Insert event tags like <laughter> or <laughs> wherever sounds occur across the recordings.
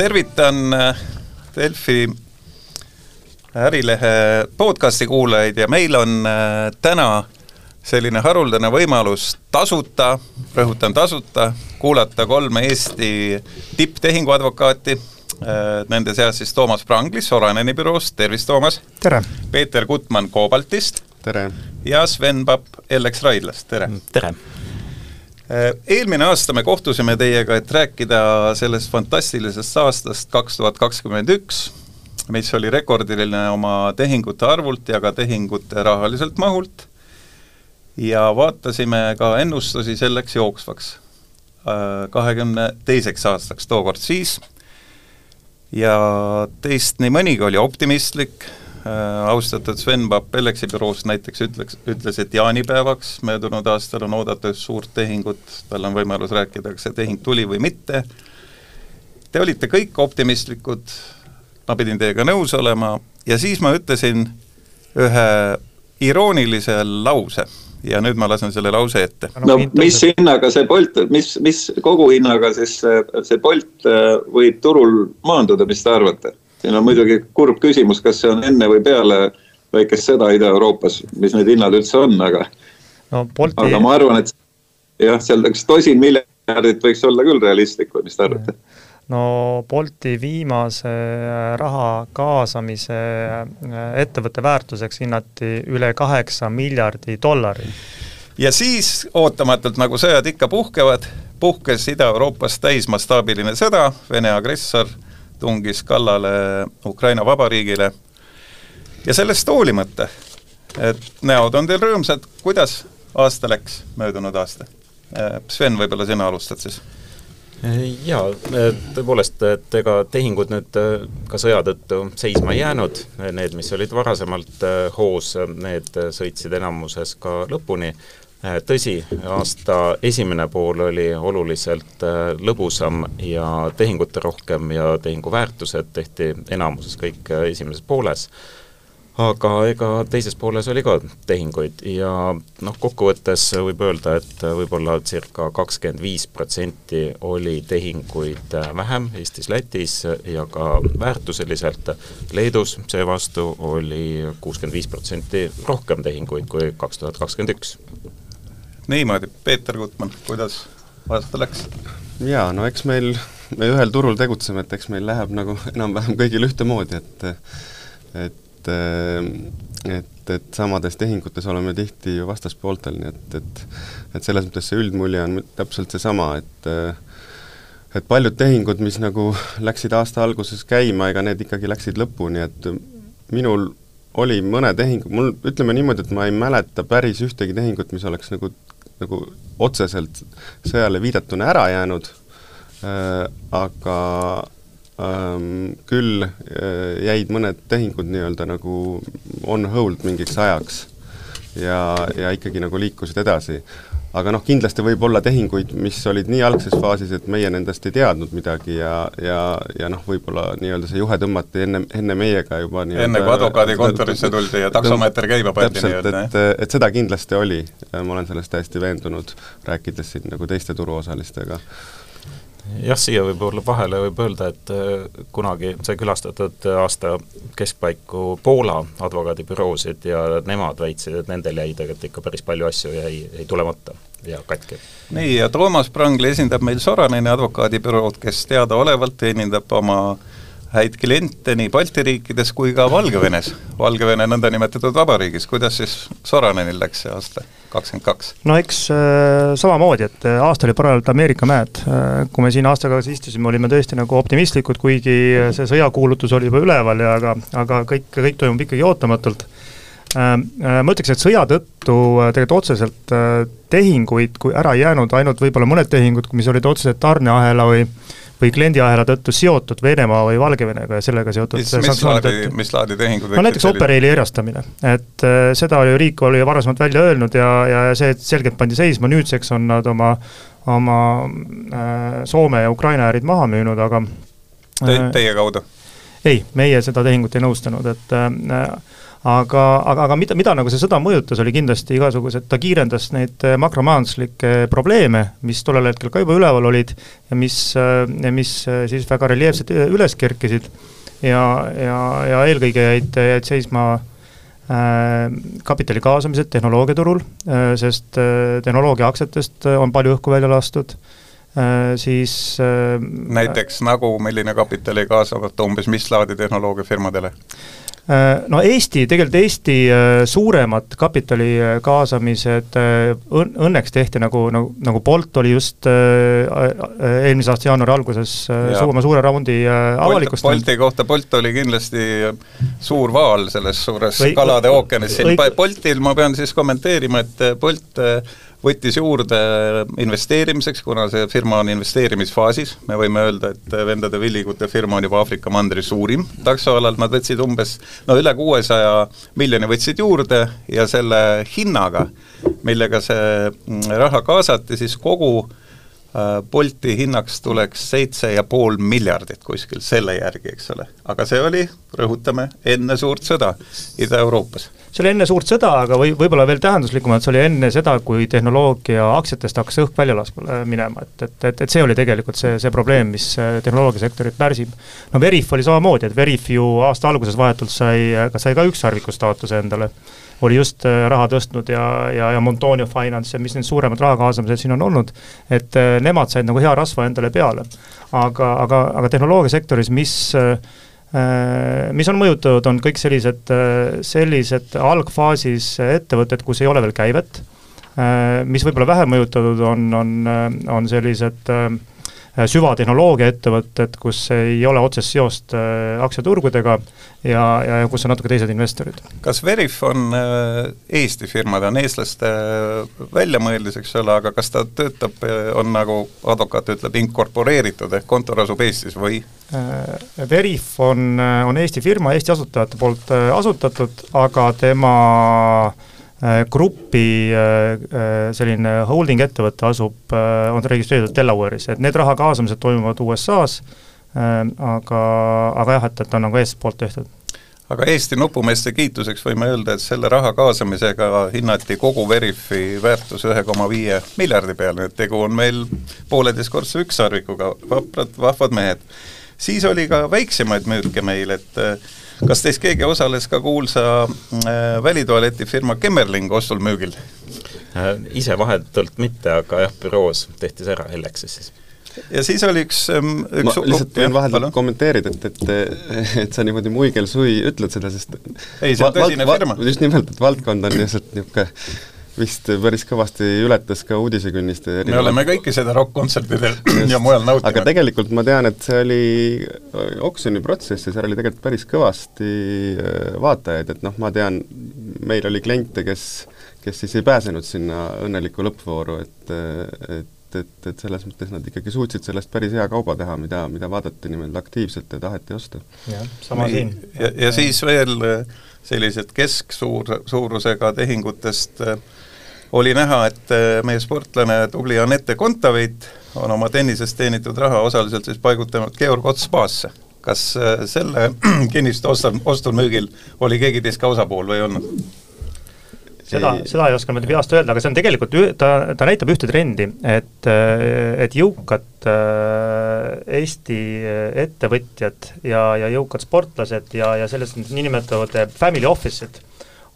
tervitan äh, Delfi ärilehe podcasti kuulajaid ja meil on äh, täna selline haruldane võimalus tasuta, rõhutan tasuta, kuulata kolme Eesti tipptehinguadvokaati, nende seas siis Toomas Pranglis Soraneni büroost, tervist Toomas! tere! Peeter Gutmann Cobaltist. tere! ja Sven Papp LX Raidlast, tere! tere! Äh, eelmine aasta me kohtusime teiega, et rääkida sellest fantastilisest aastast kaks tuhat kakskümmend üks, mis oli rekordiline oma tehingute arvult ja ka tehingute rahaliselt mahult, ja vaatasime ka ennustusi selleks jooksvaks äh, kahekümne teiseks aastaks tookord siis, ja teist nii mõnigi oli optimistlik, austatud Sven Papp Ellexi büroost näiteks ütleks, ütles, et jaanipäevaks möödunud aastal on oodatud suurt tehingut, tal on võimalus rääkida, kas see tehing tuli või mitte. Te olite kõik optimistlikud, ma pidin teiega nõus olema ja siis ma ütlesin ühe iroonilise lause ja nüüd ma lasen selle lause ette. no mis hinnaga see Bolt, mis, mis koguhinnaga siis see, see Bolt äh, võib turul maanduda, mis te arvate? Siin on muidugi kurb küsimus, kas see on enne või peale väikest sõda Ida-Euroopas, mis need hinnad üldse on, aga no,. Aga ma arvan, et jah, seal üks tosin miljardit võiks olla küll realistlik või mis te arvate? no Bolti viimase raha kaasamise äh, ettevõtte väärtuseks hinnati üle kaheksa miljardi dollari. ja siis ootamatult, nagu sõjad ikka puhkevad, puhkes Ida-Euroopas täismastaabiline sõda, Vene agressor tungis kallale Ukraina Vabariigile ja sellest hoolimata, et näod on teil rõõmsad, kuidas aasta läks, möödunud aasta? Sven, võib-olla sina alustad siis? jaa, tõepoolest, et ega tehingud nüüd ka sõja tõttu seisma ei jäänud, need, mis olid varasemalt hoos, need sõitsid enamuses ka lõpuni Äh, tõsi, aasta esimene pool oli oluliselt äh, lõbusam ja tehingute rohkem ja tehingu väärtused tehti enamuses kõik äh, esimeses pooles, aga ega teises pooles oli ka tehinguid ja noh, kokkuvõttes võib öelda, et võib-olla circa kakskümmend viis protsenti oli tehinguid vähem Eestis-Lätis ja ka väärtuseliselt, Leedus. Seevastu oli kuuskümmend viis protsenti rohkem tehinguid kui kaks tuhat kakskümmend üks niimoodi, Peeter Gutmann, kuidas aasta läks? jaa, no eks meil, me ühel turul tegutseme, et eks meil läheb nagu enam-vähem kõigil ühtemoodi, et et et, et samades tehingutes oleme tihti ju vastaspooltel, nii et, et et selles mõttes see üldmulje on täpselt seesama, et et paljud tehingud, mis nagu läksid aasta alguses käima, ega need ikkagi läksid lõpuni, et minul oli mõne tehingu, mul ütleme niimoodi, et ma ei mäleta päris ühtegi tehingut, mis oleks nagu nagu otseselt sõjale viidatuna ära jäänud äh,, aga ähm, küll äh, jäid mõned tehingud nii-öelda nagu on hold mingiks ajaks ja, ja ikkagi nagu liikusid edasi aga noh, kindlasti võib olla tehinguid, mis olid nii algses faasis, et meie nendest ei teadnud midagi ja, ja, ja noh, võib-olla nii-öelda see juhe tõmmati enne, enne meiega juba enne kui advokaadikontorisse tuldi ja taksomeeter käima pandi nii-öelda, et, et seda kindlasti oli, ma olen selles täiesti veendunud, rääkides siin nagu teiste turuosalistega jah, siia võib-olla vahele võib öelda, et äh, kunagi sai külastatud aasta keskpaiku Poola advokaadibüroosid ja nemad väitsid, et nendel jäi tegelikult ikka päris palju asju jäi, jäi tulemata ja katki. nii, ja Toomas Prangli esindab meil Soraneni advokaadibürood, kes teadaolevalt teenindab oma häid kliente nii Balti riikides kui ka Valgevenes, Valgevene nõndanimetatud vabariigis, kuidas siis Soranenil läks see aasta, kakskümmend kaks? no eks äh, samamoodi, et äh, aasta oli parajalt Ameerika mäed äh,, kui me siin aasta tagasi istusime, olime tõesti nagu optimistlikud, kuigi see sõjakuulutus oli juba üleval ja aga, aga kõik, kõik toimub ikkagi ootamatult äh,. äh ma ütleks, et sõja tõttu äh, tegelikult otseselt tehinguid kui ära ei jäänud, ainult võib-olla mõned tehingud, mis olid otseselt tarneahela või või kliendiahela tõttu seotud Venemaa või Valgevenega ja sellega seotud mis, mis laadi, mis laadi tehingud no näiteks Operaili erastamine, et äh, seda oli riik oli varasemalt välja öelnud ja, ja see selgelt pandi seisma, nüüdseks on nad oma, oma äh, Soome ja Ukraina ärid maha müünud, aga Te, äh, Teie kaudu? ei, meie seda tehingut ei nõustanud, et äh, aga, aga, aga mida, mida nagu see sõda mõjutas, oli kindlasti igasugused, ta kiirendas neid makromajanduslikke probleeme, mis tollel hetkel ka juba üleval olid ja mis, mis siis väga reljeefselt üles kerkisid ja, ja, ja eelkõige jäid, jäid seisma äh, kapitali kaasamised tehnoloogiaturul, äh, sest äh, tehnoloogia aktsiatest on palju õhku välja lastud siis näiteks nagu, milline kapitali kaasamata umbes mis laadi tehnoloogiafirmadele? Äh, no Eesti, tegelikult Eesti äh, suuremad kapitali äh, kaasamised õnneks tehti nagu, nagu, nagu Bolt oli just eelmise aasta jaanuari alguses ja. oma suure raundi avalikustanud. Bolti kohta, Bolt oli kindlasti suur vaal selles suures Või, kalade ookeanis, siin Boltil ma pean siis kommenteerima, et Bolt võttis juurde investeerimiseks, kuna see firma on investeerimisfaasis, me võime öelda, et vendade Villigute firma on juba Aafrika mandri suurim taksoalal, nad võtsid umbes no üle kuuesaja miljoni võtsid juurde ja selle hinnaga, millega see raha kaasati, siis kogu äh, Bolti hinnaks tuleks seitse ja pool miljardit kuskil selle järgi, eks ole. aga see oli, rõhutame, enne suurt sõda Ida-Euroopas see oli enne suurt sõda, aga või, võib-olla veel tähenduslikumalt, see oli enne seda, kui tehnoloogia aktsiatest hakkas õhk välja laskma, minema, et, et, et, et see oli tegelikult see, see probleem, mis äh, tehnoloogiasektorit pärsib. no Veriff oli samamoodi, et Veriff ju aasta alguses vahetult sai, sai ka ükssarviku staatuse endale, oli just äh, raha tõstnud ja, ja, ja Montonio Finance ja mis need suuremad raha kaasamised siin on olnud, et äh, nemad said nagu hea rasva endale peale. aga, aga, aga tehnoloogiasektoris, mis äh, Äh, mis on mõjutatud, on kõik sellised, äh, sellised algfaasis ettevõtted, kus ei ole veel käivet, äh, mis võib-olla vähem mõjutatud on, on, on sellised süvatehnoloogia ettevõtted, kus ei ole otsest seost aktsiaturgudega ja, ja kus on natuke teised investorid. kas Veriff on Eesti firma, ta on eestlaste väljamõeldis, eks ole, aga kas ta töötab, on nagu advokaat ütleb, inkorporeeritud ehk kontor asub Eestis või Äh, Veriff on, äh, on Eesti firma, Eesti asutajate poolt äh, asutatud, aga tema grupi selline holding ettevõte asub, on registreeritud Delaware'is, et need raha kaasamised toimuvad USA-s, aga, aga jah, et, et on nagu eestpoolt tehtud. Aga Eesti nupumeeste kiituseks võime öelda, et selle raha kaasamisega hinnati kogu Veriffi väärtus ühe koma viie miljardi peale, et tegu on meil pooleteistkordse ükssarvikuga, vaprad, vahvad mehed. Siis oli ka väiksemaid müüke meil, et äh, kas teist keegi osales ka kuulsa äh, välitualetifirma Kemmerling ostul müügil äh,? ise vahetult mitte, aga jah, büroos tehti see ära Hellexis siis ja siis oli üks, ähm, üks ma lihtsalt võin vahel kommenteerida, et, et et sa niimoodi muigel-sui ütled seda, sest ei, see on tõsine firma. just nimelt, et valdkond on lihtsalt niisugune vist päris kõvasti ületas ka uudisekünnist. me oleme kõike seda rokk-kontsertidel <clears throat> ja mujal nautinud. aga tegelikult ma tean, et see oli oksjoniprotsess ja seal oli tegelikult päris kõvasti äh, vaatajaid, et noh, ma tean, meil oli kliente, kes, kes siis ei pääsenud sinna õnnelikku lõppvooru, et, et et, et selles mõttes nad ikkagi suutsid sellest päris hea kauba teha, mida, mida vaadati niimoodi aktiivselt ja taheti osta. jah, sama Nii, siin. ja, ja siis veel äh, sellised kesksuur, suurusega tehingutest äh, oli näha, et äh, meie sportlane, tubli Anette Kontaveit on oma tennisest teenitud raha osaliselt siis paigutanud Georg Ots spaasse. kas äh, selle <clears throat> kinnistu ostul, ostul-müügil oli keegi teist ka osapool või ei olnud? seda, seda ei oska niimoodi peast öelda, aga see on tegelikult, ta, ta näitab ühte trendi, et, äh, et jõukad Eesti ettevõtjad ja, ja jõukad sportlased ja, ja sellest niinimetatavad family office'id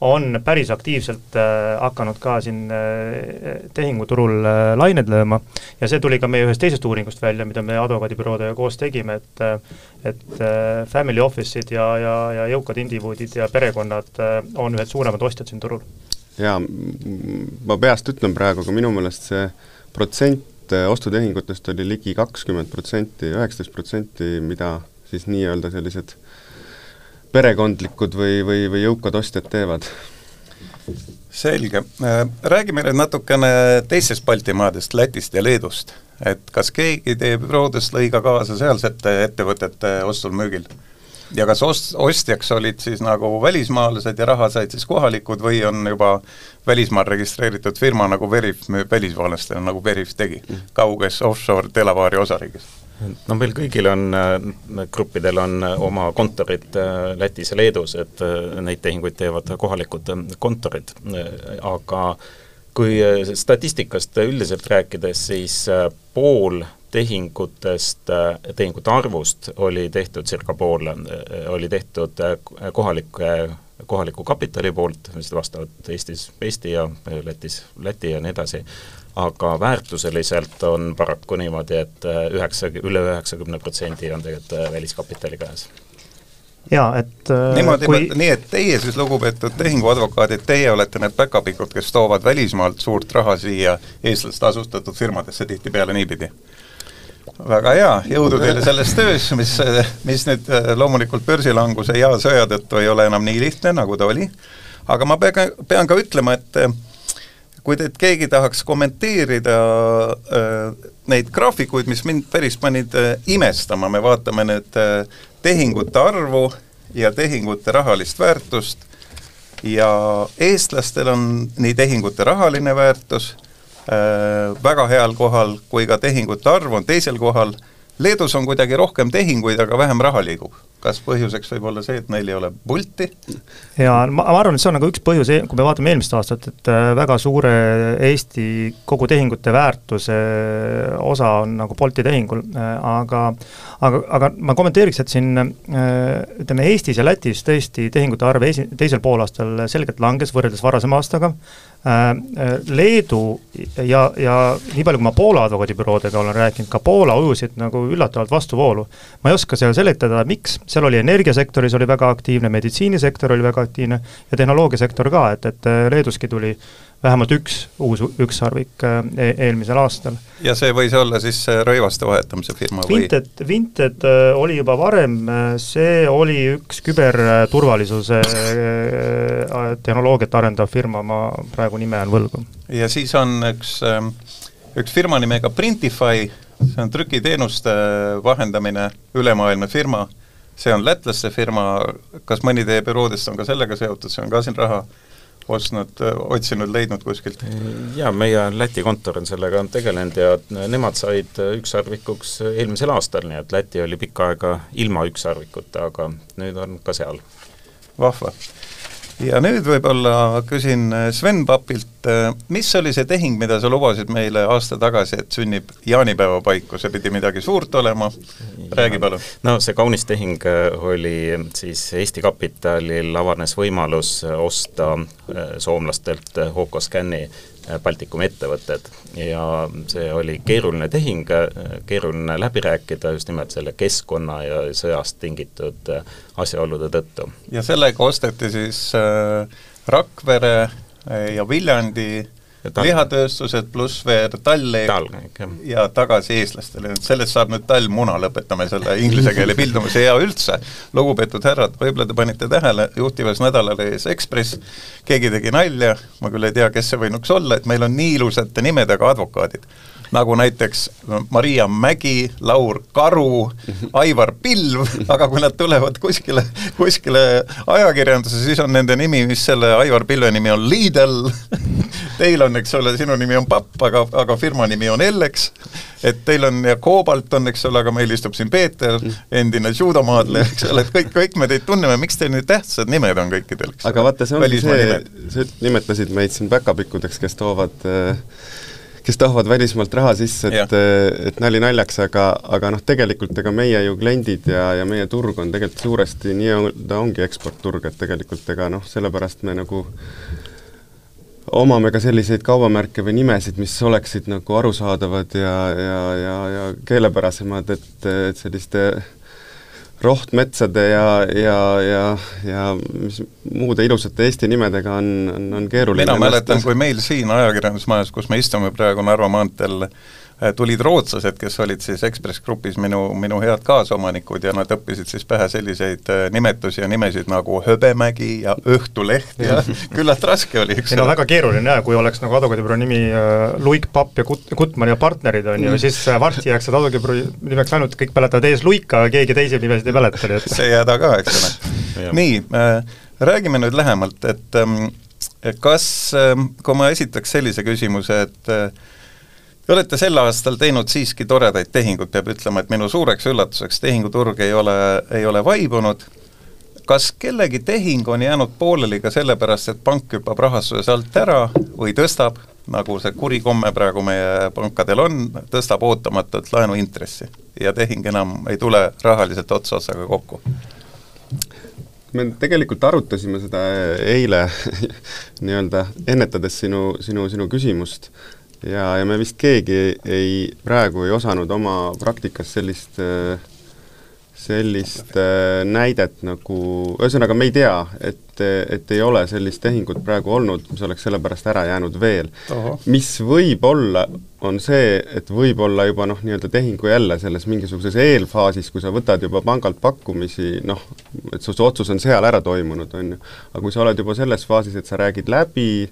on päris aktiivselt äh, hakanud ka siin äh, tehinguturul äh, lained lööma ja see tuli ka meie ühest teisest uuringust välja, mida me advokaadibüroodega koos tegime, et et family office'id ja, ja, ja jõukad indiviidid ja perekonnad on ühed suuremad ostjad siin turul. jaa, ma peast ütlen praegu, aga minu meelest see protsent ostutehingutest oli ligi kakskümmend protsenti, üheksateist protsenti, mida siis nii-öelda sellised perekondlikud või, või, või jõukad ostjad teevad? selge, äh, räägime nüüd natukene teistest Baltimaadest, Lätist ja Leedust. et kas keegi teie büroodest lõi ka kaasa sealsete ettevõtete ostul-müügil? ja kas ost-, ostjaks olid siis nagu välismaalased ja raha said siis kohalikud või on juba välismaal registreeritud firma nagu Veriff müüb välismaalastele, nagu Veriff tegi, kauges offshore Delaware'i osariigis? No meil kõigil on, gruppidel on oma kontorid Lätis ja Leedus, et neid tehinguid teevad kohalikud kontorid, aga kui statistikast üldiselt rääkides, siis pool tehingutest, tehingute arvust oli tehtud circa pool, oli tehtud kohalike kohaliku kapitali poolt, mis vastavad Eestis Eesti ja Lätis Läti ja nii edasi, aga väärtuseliselt on paraku niimoodi, et üheksa, üle üheksakümne protsendi on tegelikult äh, väliskapitali käes jaa, et äh, niimoodi kui..., nii et teie siis, lugupeetud tehinguadvokaadid, teie olete need päkapikud, kes toovad välismaalt suurt raha siia eestlaste asustatud firmadesse tihtipeale niipidi? väga hea, jõudu teile selles töös, mis, mis nüüd äh, loomulikult börsilanguse ja sõja tõttu ei ole enam nii lihtne, nagu ta oli, aga ma pean, pean ka ütlema, et kui teid keegi tahaks kommenteerida äh, neid graafikuid, mis mind päris panid äh, imestama, me vaatame nüüd äh, tehingute arvu ja tehingute rahalist väärtust. Ja eestlastel on nii tehingute rahaline väärtus äh, väga heal kohal, kui ka tehingute arv on teisel kohal, Leedus on kuidagi rohkem tehinguid, aga vähem raha liigub kas põhjuseks võib olla see, et neil ei ole pulti? jaa, ma, ma arvan, et see on nagu üks põhjus, e-, kui me vaatame eelmist aastat, et äh, väga suure Eesti kogu tehingute väärtuse osa on nagu Bolti tehingul, äh, aga aga, aga ma kommenteeriks, et siin äh, ütleme, Eestis ja Lätis tõesti tehingute arv esi-, teisel poolaastal selgelt langes võrreldes varasema aastaga, Leedu ja, ja nii palju, kui ma Poola advokaadibüroodega olen rääkinud, ka Poola ujusid nagu üllatavalt vastuvoolu. ma ei oska seal seletada, miks, seal oli energiasektoris oli väga aktiivne, meditsiinisektor oli väga aktiivne ja tehnoloogiasektor ka, et, et äh, Leeduski tuli vähemalt üks uus ükssarvik äh, e eelmisel aastal. ja see võis olla siis rõivaste vahetamise firma või? Vinted, Vinted äh, oli juba varem, see oli üks küberturvalisuse tehnoloogiat arendav firma, ma praegu nime on võlgu. ja siis on üks, ähm, üks firma nimega Printify, see on trükiteenuste vahendamine, ülemaailmne firma see on lätlaste firma, kas mõni teie büroodest on ka sellega seotud, see on ka siin raha ostnud, otsinud, leidnud kuskilt? jaa, meie Läti kontor on sellega tegelenud ja nemad said ükssarvikuks eelmisel aastal, nii et Läti oli pikka aega ilma ükssarvikuta, aga nüüd on ka seal. vahva ja nüüd võib-olla küsin Sven Papilt, mis oli see tehing, mida sa lubasid meile aasta tagasi, et sünnib jaanipäeva paiku, see pidi midagi suurt olema, räägi palun. no see kaunis tehing oli siis Eesti Kapitalil avanes võimalus osta äh, soomlastelt Hoko Scanni Äh, Baltikumi ettevõtted ja see oli keeruline tehing, äh, keeruline läbi rääkida just nimelt selle keskkonna ja sõjast tingitud äh, asjaolude tõttu. ja sellega osteti siis äh, Rakvere ja Viljandi lihatööstused pluss veel Talli Tall, ja tagasi eestlastele, sellest saab nüüd tallmuna, lõpetame selle inglise keele pildumise ja üldse, lugupeetud härrad, võib-olla te panite tähele, juhtivas nädalalehes Ekspress, keegi tegi nalja, ma küll ei tea, kes see võinuks olla, et meil on nii ilusate nimedega advokaadid nagu näiteks Maria Mägi, Laur Karu, Aivar Pilv, aga kui nad tulevad kuskile, kuskile ajakirjandusse, siis on nende nimi, mis selle Aivar Pilve nimi on Lidl. <laughs> Teil on, eks ole, sinu nimi on Papp, aga, aga firma nimi on Ellex, et teil on ja Koobalt on, eks ole, aga meil istub siin Peeter, endine judomaadleja, eks ole, et kõik, kõik me teid tunneme, miks teil nii tähtsad nimed on kõikidel, eks aga vaata, see ongi see, sa nimetasid meid siin päkapikkudeks, kes toovad äh, kes tahavad välismaalt raha sisse, et, et nali naljaks, aga, aga noh, tegelikult ega meie ju kliendid ja, ja meie turg on tegelikult suuresti nii-öelda ongi eksportturg, et tegelikult ega noh, sellepärast me nagu omame ka selliseid kaubamärke või nimesid, mis oleksid nagu arusaadavad ja, ja, ja, ja keelepärasemad, et, et selliste rohtmetsade ja, ja, ja, ja mis muude ilusate Eesti nimedega on, on, on keeruline mina mäletan, kui meil siin ajakirjandusmajas, kus me istume praegu Narva maanteel, tulid rootslased, kes olid siis Ekspress Grupis minu, minu head kaasomanikud ja nad õppisid siis pähe selliseid äh, nimetusi ja nimesid nagu Höbemägi ja Õhtuleht ja <laughs> küllalt raske oli, eks ole. no väga keeruline jah, kui oleks nagu advokaadibüroo nimi äh, Luik, Papp ja Kut-, Gutmann ja partnerid, on ju, mm. siis varsti jääks seda advokaadibüroo nimeks ainult, kõik mäletavad ees Luika, keegi teisi nimesid ei mäleta, nii et see ei häda ka, eks ole. nii äh,, räägime nüüd lähemalt, et ähm, kas äh,, kui ma esitaks sellise küsimuse, et äh, Te olete sel aastal teinud siiski toredaid tehinguid, peab ütlema, et minu suureks üllatuseks tehinguturg ei ole, ei ole vaibunud, kas kellegi tehing on jäänud pooleli ka sellepärast, et pank hüppab rahastuses alt ära või tõstab, nagu see kuri komme praegu meie pankadel on, tõstab ootamatult laenuintressi ja tehing enam ei tule rahaliselt ots otsaga kokku? me tegelikult arutasime seda eile <laughs> nii-öelda ennetades sinu, sinu, sinu küsimust ja, ja me vist keegi ei, praegu ei osanud oma praktikas sellist sellist näidet nagu, ühesõnaga me ei tea, et, et ei ole sellist tehingut praegu olnud, mis oleks sellepärast ära jäänud veel. mis võib olla, on see, et võib-olla juba noh, nii-öelda tehingu jälle selles mingisuguses eelfaasis, kui sa võtad juba pangalt pakkumisi, noh, et su, su otsus on seal ära toimunud, on ju. aga kui sa oled juba selles faasis, et sa räägid läbi,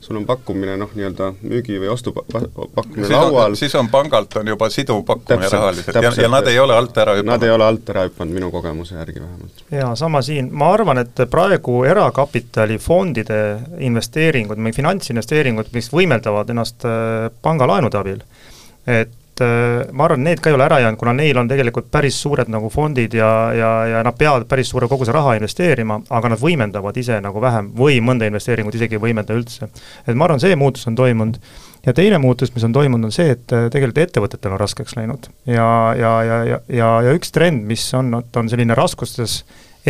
sul on pakkumine noh, nii-öelda müügi- või ostupakkumine laual. siis on pangalt, on juba siduv pakkumine rahaliselt ja, ja nad ei ole alt ära hüpanud? Nad ei ole alt ära hüpanud, minu kogemuse järgi vähemalt. jaa, sama siin, ma arvan, et praegu erakapitalifondide investeeringud, või finantsinvesteeringud, mis võimeldavad ennast äh, pangalaenude abil, et et äh, ma arvan, need ka ei ole ära jäänud, kuna neil on tegelikult päris suured nagu fondid ja, ja, ja nad peavad päris suure koguse raha investeerima, aga nad võimendavad ise nagu vähem või mõnda investeeringut isegi ei võimenda üldse. et ma arvan, see muutus on toimunud. ja teine muutus, mis on toimunud, on see, et äh, tegelikult ettevõtetel on raskeks läinud. ja, ja, ja, ja, ja, ja üks trend, mis on, on selline raskustes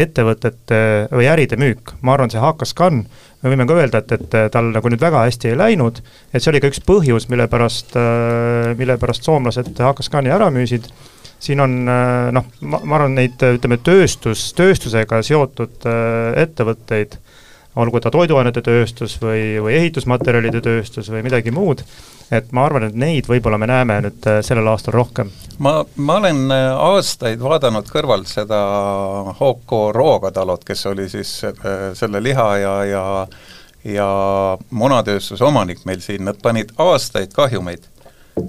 ettevõtete või äride müük, ma arvan, see HKScan, me võime ka öelda, et, et tal nagu nüüd väga hästi ei läinud, et see oli ka üks põhjus, mille pärast, mille pärast soomlased HKScani ära müüsid, siin on noh, ma, arvan, neid ütleme, tööstus, tööstusega seotud ettevõtteid, olgu ta toiduainete tööstus või, või ehitusmaterjalide tööstus või midagi muud, et ma arvan, et neid võib-olla me näeme nüüd äh, sellel aastal rohkem. ma, ma olen äh, aastaid vaadanud kõrvalt seda Hoko Roogatalot, kes oli siis äh, selle liha ja, ja ja munatööstuse omanik meil siin, nad panid aastaid kahjumeid.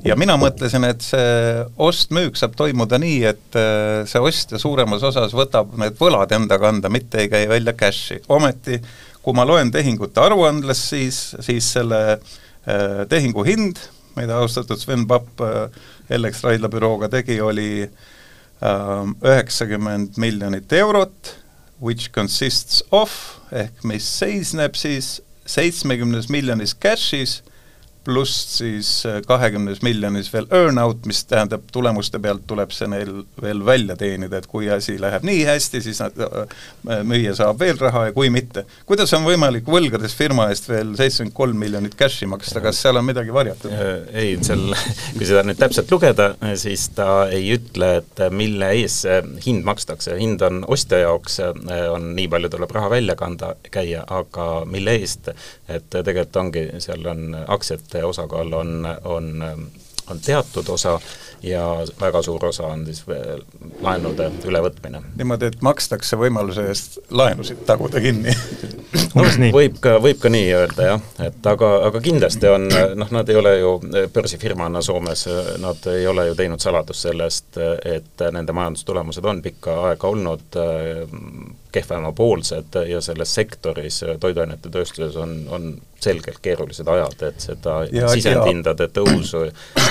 ja mina mõtlesin, et see ost-müük saab toimuda nii, et see ostja suuremas osas võtab need võlad enda kanda, mitte ei käi välja cash'i, ometi kui ma loen tehingute aruandlest, siis, siis selle äh, Äh, tehingu hind, mida austatud Sven Papp äh, Ellex Raidla bürooga tegi, oli ähm, üheksakümmend miljonit eurot, which consists of, ehk mis seisneb siis seitsmekümnes miljonis cash'is pluss siis äh, kahekümnes miljonis veel earn-out, mis tähendab, tulemuste pealt tuleb see neil veel välja teenida, et kui asi läheb nii hästi, siis nad, äh, müüja saab veel raha ja kui mitte. kuidas on võimalik võlgades firma eest veel seitsekümmend kolm miljonit cash'i maksta, kas seal on midagi varjatud? Äh, ei, seal, kui seda nüüd täpselt lugeda, siis ta ei ütle, et mille ees see hind makstakse, hind on ostja jaoks, on nii palju tuleb raha välja kanda, käia, aga mille eest, et tegelikult ongi, seal on aktsiate osakaal on, on, on teatud osa ja väga suur osa on siis laenude ülevõtmine. niimoodi, et makstakse võimaluse eest laenusid taguda kinni. Võib ka, võib ka nii öelda jah, et aga, aga kindlasti on, noh, nad ei ole ju börsifirmana Soomes, nad ei ole ju teinud saladust sellest, et nende majandustulemused on pikka aega olnud kehvemapoolsed ja selles sektoris, toiduainete tööstuses on, on selgelt keerulised ajad, et seda sisendhindade tõusu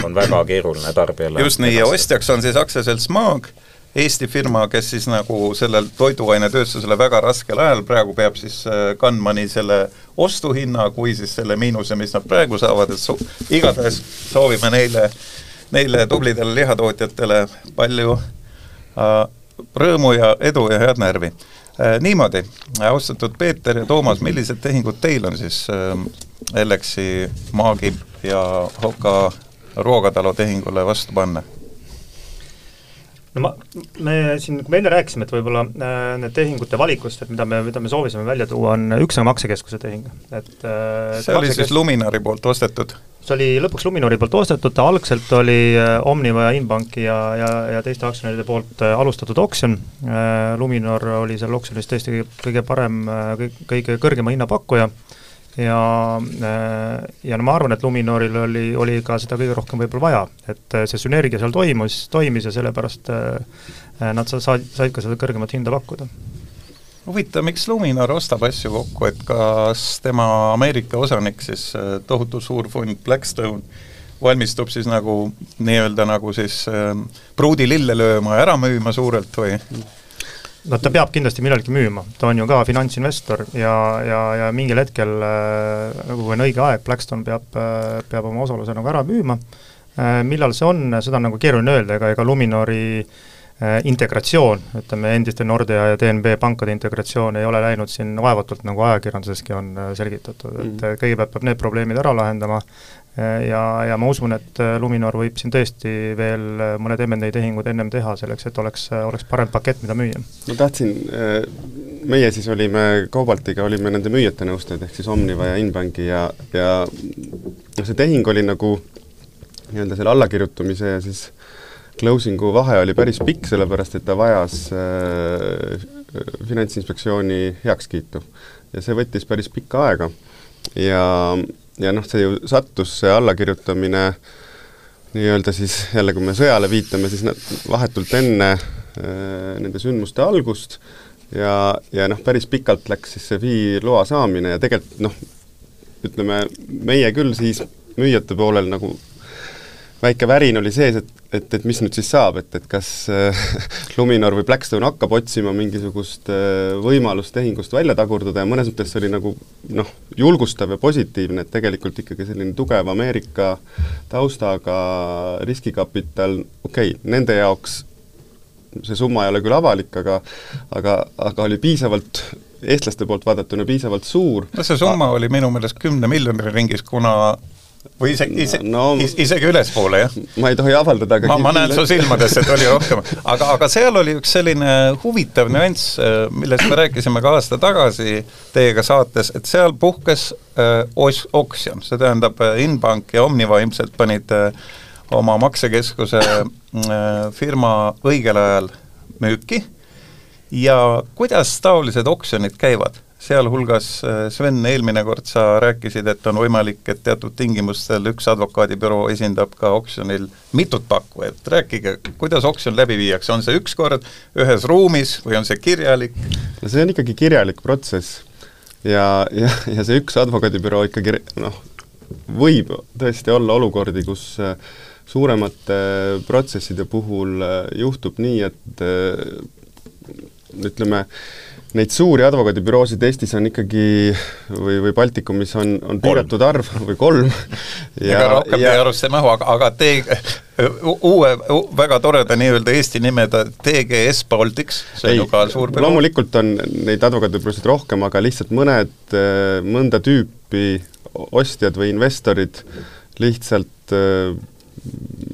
on väga keeruline tarbijale just nii, ja ostjaks on siis aktsiaselts Maag, Eesti firma, kes siis nagu sellel toiduainetööstusele väga raskel ajal praegu peab siis äh, kandma nii selle ostuhinna kui siis selle miinuse, mis nad praegu saavad, et so-, igatahes soovime neile, neile tublidele lihatootjatele palju äh, rõõmu ja edu ja head närvi äh,. Niimoodi, austatud Peeter ja Toomas, millised tehingud teil on siis äh, Ellexi, Maagi ja Hoka Roogatalu tehingule vastu panna? no ma, me siin, kui me enne rääkisime, et võib-olla äh, need tehingute valikust, et mida me, mida me soovisime välja tuua, on üks on maksekeskuse tehing, et äh, see oli siis Luminari poolt ostetud? see oli lõpuks Luminori poolt ostetud, ta algselt oli äh, Omniva ja Inbanki ja, ja, ja teiste aktsionäride poolt alustatud oksjon Luminor oli seal oksjonis tõesti kõige parem äh,, kõige kõrgema hinnapakkuja ja, äh, ja no ma arvan, et Luminoril oli, oli ka seda kõige rohkem võib-olla vaja, et äh, see sünergia seal toimus, toimis ja sellepärast äh, nad sa-, said, said ka seda kõrgemat hinda pakkuda. huvitav, miks Luminor ostab asju kokku, et kas tema Ameerika osanik siis, tohutu suur fond Blackstone, valmistub siis nagu nii-öelda nagu siis äh, pruudi lille lööma ja ära müüma suurelt või? No ta peab kindlasti millalgi müüma, ta on ju ka finantsinvestor ja, ja, ja mingil hetkel äh, nagu on õige aeg, Blackstone peab äh,, peab oma osaluse nagu ära müüma. Äh,, millal see on, seda on nagu keeruline öelda, ega, ega Luminori äh, integratsioon, ütleme endiste Nordea ja DNB pankade integratsioon ei ole läinud siin vaevatult, nagu ajakirjanduseski on äh, selgitatud, et mm. kõigepealt peab need probleemid ära lahendama, ja, ja ma usun, et äh, Luminor võib siin tõesti veel äh, mõned M&A tehingud ennem teha, selleks et oleks, äh, oleks parem pakett, mida müüa. ma tahtsin, meie siis olime Cobaltiga, olime nende müüjate nõustajad, ehk siis Omniva ja Inbanki ja, ja noh, see tehing oli nagu nii-öelda selle allakirjutamise ja siis closing'u vahe oli päris pikk, sellepärast et ta vajas äh, Finantsinspektsiooni heakskiitu. ja see võttis päris pikka aega ja ja noh, see ju sattus, see allakirjutamine nii-öelda siis jälle, kui me sõjale viitame, siis nad vahetult enne äh, nende sündmuste algust ja, ja noh, päris pikalt läks siis see FI loa saamine ja tegelikult noh, ütleme, meie küll siis müüjate poolel nagu väike värin oli sees, et, et, et mis nüüd siis saab, et, et kas äh, <laughs> Luminor või Blackstone hakkab otsima mingisugust äh, võimalust tehingust välja tagurdada ja mõnes mõttes see oli nagu noh, julgustav ja positiivne, et tegelikult ikkagi selline tugev Ameerika taustaga riskikapital, okei okay,, nende jaoks see summa ei ole küll avalik, aga aga, aga oli piisavalt eestlaste poolt vaadatuna piisavalt suur. no see summa oli minu meelest kümne miljoni ringis, kuna või isegi, ise, no, isegi ülespoole, jah? ma ei tohi avaldada, aga ma, ma näen su silmadest, et oli rohkem. aga, aga seal oli üks selline huvitav nüanss, äh, millest me rääkisime ka aasta tagasi teiega saates, et seal puhkes äh, os-, oksjon, see tähendab, äh, Inbank ja Omniva ilmselt panid äh, oma maksekeskuse äh, firma õigel ajal müüki ja kuidas taolised oksjonid käivad? Sealhulgas äh, Sven, eelmine kord sa rääkisid, et on võimalik, et teatud tingimustel üks advokaadibüroo esindab ka oksjonil mitut pakkujat, rääkige, kuidas oksjon läbi viiakse, on see üks kord ühes ruumis või on see kirjalik? no see on ikkagi kirjalik protsess. Ja, ja, ja see üks advokaadibüroo ikkagi noh, võib tõesti olla olukordi, kus äh, suuremate protsesside puhul äh, juhtub nii, et ütleme, neid suuri advokaadibüroosid Eestis on ikkagi või, või Baltikumis on, on piiratud arv või kolm ja ega rohkem teie arust ei mahu, aga, aga te uue, väga toreda nii-öelda Eesti nimeda TGS Baltics, see on ju ka suur büroo. loomulikult on neid advokaadibüroosid rohkem, aga lihtsalt mõned, mõnda tüüpi ostjad või investorid lihtsalt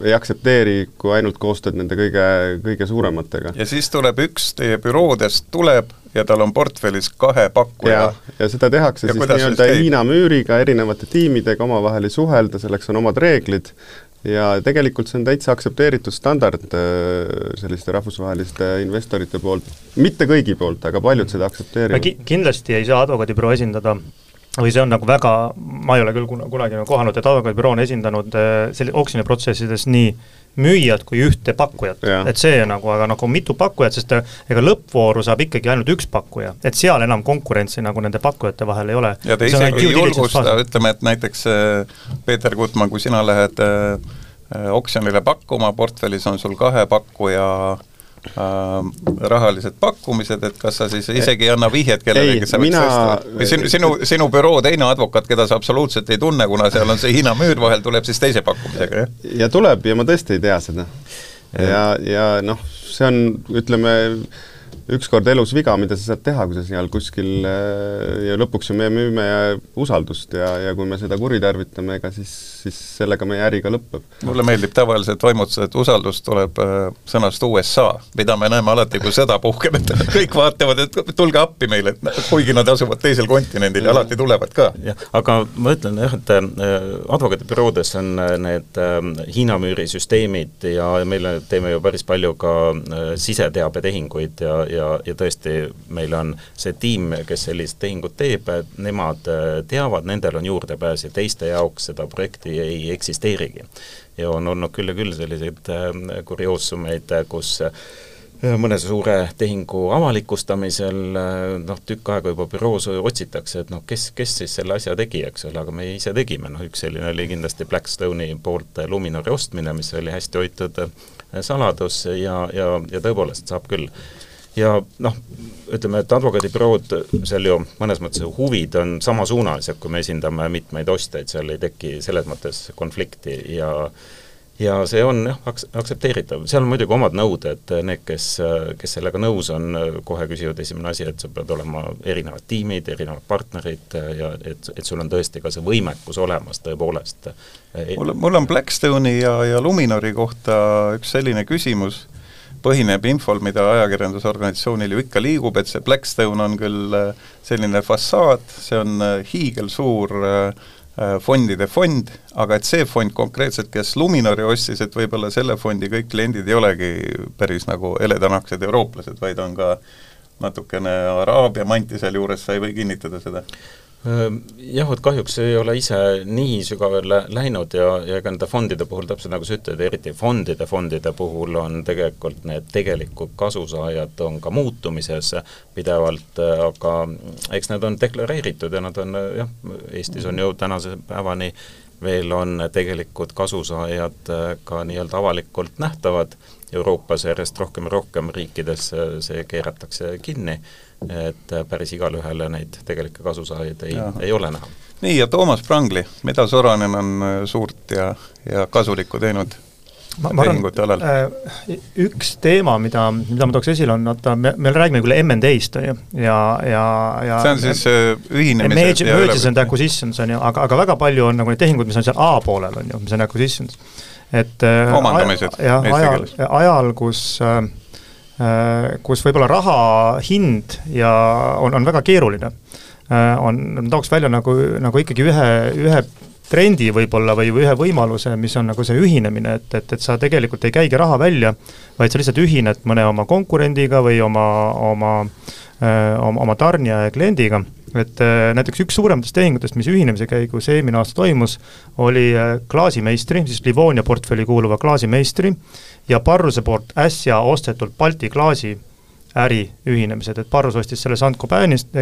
ei aktsepteeri, kui ainult koostööd nende kõige, kõige suurematega. ja siis tuleb üks teie büroodest, tuleb ja tal on portfellis kahe pakkuja. ja seda tehakse ja siis nii-öelda Hiina müüriga, erinevate tiimidega omavahel ei suhelda, selleks on omad reeglid, ja tegelikult see on täitsa aktsepteeritud standard äh, selliste rahvusvaheliste investorite poolt, mitte kõigi poolt, aga paljud seda aktsepteerivad ki. kindlasti ei saa advokaadibüroo esindada või see on nagu väga, ma ei ole küll kunagi nagu kohanud, et advokaadibüroo on esindanud äh, selle oksjoniprotsessides nii müüjat kui ühte pakkujat, et see nagu, aga nagu mitu pakkujat, sest äh, ega lõppvooru saab ikkagi ainult üks pakkuja, et seal enam konkurentsi nagu nende pakkujate vahel ei ole. ja te isegi ei julgusta, ütleme, et näiteks äh, Peeter Gutmann, kui sina lähed oksjonile pakkuma, portfellis on sul kahe pakkuja äh, äh, rahalised pakkumised, et kas sa siis isegi ei anna vihjet kellelegi, sa võiks tõsta või sinu, sinu, sinu büroo teine advokaat, keda sa absoluutselt ei tunne, kuna seal on see Hiina müür vahel, tuleb siis teise pakkumisega, jah? ja tuleb ja ma tõesti ei tea seda. ja, ja noh, see on, ütleme, ükskord elus viga, mida sa saad teha, kui sa seal kuskil äh, ja lõpuks ju me müüme usaldust ja, ja kui me seda kuritarvitame, ega siis, siis sellega meie äri ka lõpeb. mulle meeldib tavaliselt vaimutada, et usaldus tuleb äh, sõnast USA, mida me näeme alati, kui sõda puhkeb, et <laughs> kõik vaatavad, et tulge appi meile, et kuigi nad asuvad teisel kontinendil ja alati tulevad ka. jah, aga ma ütlen jah, et äh, advokaadibüroodes on need Hiina müüri süsteemid ja meile teeme ju päris palju ka siseteabetehinguid ja, ja, ja tõesti, meil on see tiim, kes sellist tehingut teeb, nemad äh, teavad, nendel on juurdepääs ja teiste jaoks seda projekti ei eksisteerigi. ja on olnud küll ja küll selliseid äh, kurioossumeid, kus mõne suure tehingu avalikustamisel noh, tükk aega juba büroos otsitakse, et noh, kes, kes siis selle asja tegi, eks ole, aga me ise tegime, noh üks selline oli kindlasti Blackstone'i poolt Luminori ostmine, mis oli hästi hoitud saladus ja, ja, ja tõepoolest saab küll ja noh, ütleme, et advokaadibürood, seal ju mõnes mõttes huvid on samasuunalised, kui me esindame mitmeid ostjaid, seal ei teki selles mõttes konflikti ja ja see on jah, aks-, aktsepteeritav, seal on muidugi omad nõuded, need, kes, kes sellega nõus on, kohe küsivad esimene asi, et sul peavad olema erinevad tiimid, erinevad partnerid ja et, et sul on tõesti ka see võimekus olemas tõepoolest. mul, mul on Blackstone'i ja, ja Luminori kohta üks selline küsimus põhineb infol, mida ajakirjandusorganisatsioonil ju ikka liigub, et see Blackstone on küll äh, selline fassaad, see on äh, hiigelsuur äh, fondide fond, aga et see fond konkreetselt, kes Luminori ostis, et võib-olla selle fondi kõik kliendid ei olegi päris nagu heledanaksed eurooplased, vaid on ka natukene Araabia manti sealjuures, sa ei või kinnitada seda? Jah, vot kahjuks ei ole ise nii sügavale läinud ja, ja ega nende fondide puhul, täpselt nagu sa ütled, eriti fondide, fondide puhul on tegelikult need tegelikud kasusaajad on ka muutumises pidevalt, aga eks need on deklareeritud ja nad on jah, Eestis on ju tänase päevani veel on tegelikud kasusaajad ka nii-öelda avalikult nähtavad, Euroopas järjest rohkem ja rohkem riikides see keeratakse kinni et päris igale ühele neid tegelikke kasusaajaid ei, ei ole näha. nii, ja Toomas Prangli, mida Soranen on äh, suurt ja, ja kasulikku teinud? ma, ma arvan, äh, üks teema, mida, mida ma tooks esile, on vaata, me, me räägime küll M&A-st, on ju, ja, ja, ja see on siis äh, ühinemised ja Merges and acquisitions, on ju, aga, aga väga palju on nagu neid tehinguid, mis on seal A poolel, on ju, mis on acquisitions. et omandamised. jah, ajal, ajal, kus äh, Äh, kus võib-olla raha hind ja on, on väga keeruline. Äh, on, ma tooks välja nagu, nagu ikkagi ühe, ühe trendi võib-olla või, või ühe võimaluse, mis on nagu see ühinemine, et, et, et sa tegelikult ei käigi raha välja, vaid sa lihtsalt ühined mõne oma konkurendiga või oma, oma, äh, oma, oma tarnija ja kliendiga et näiteks üks suurematest tehingutest, mis ühinemise käigus eelmine aasta toimus, oli klaasimeistri, siis Livonia portfelli kuuluva klaasimeistri ja Parruse poolt äsja ostetult Balti klaasi äri ühinemised, et Parrus ostis selle Saint-Gobainist,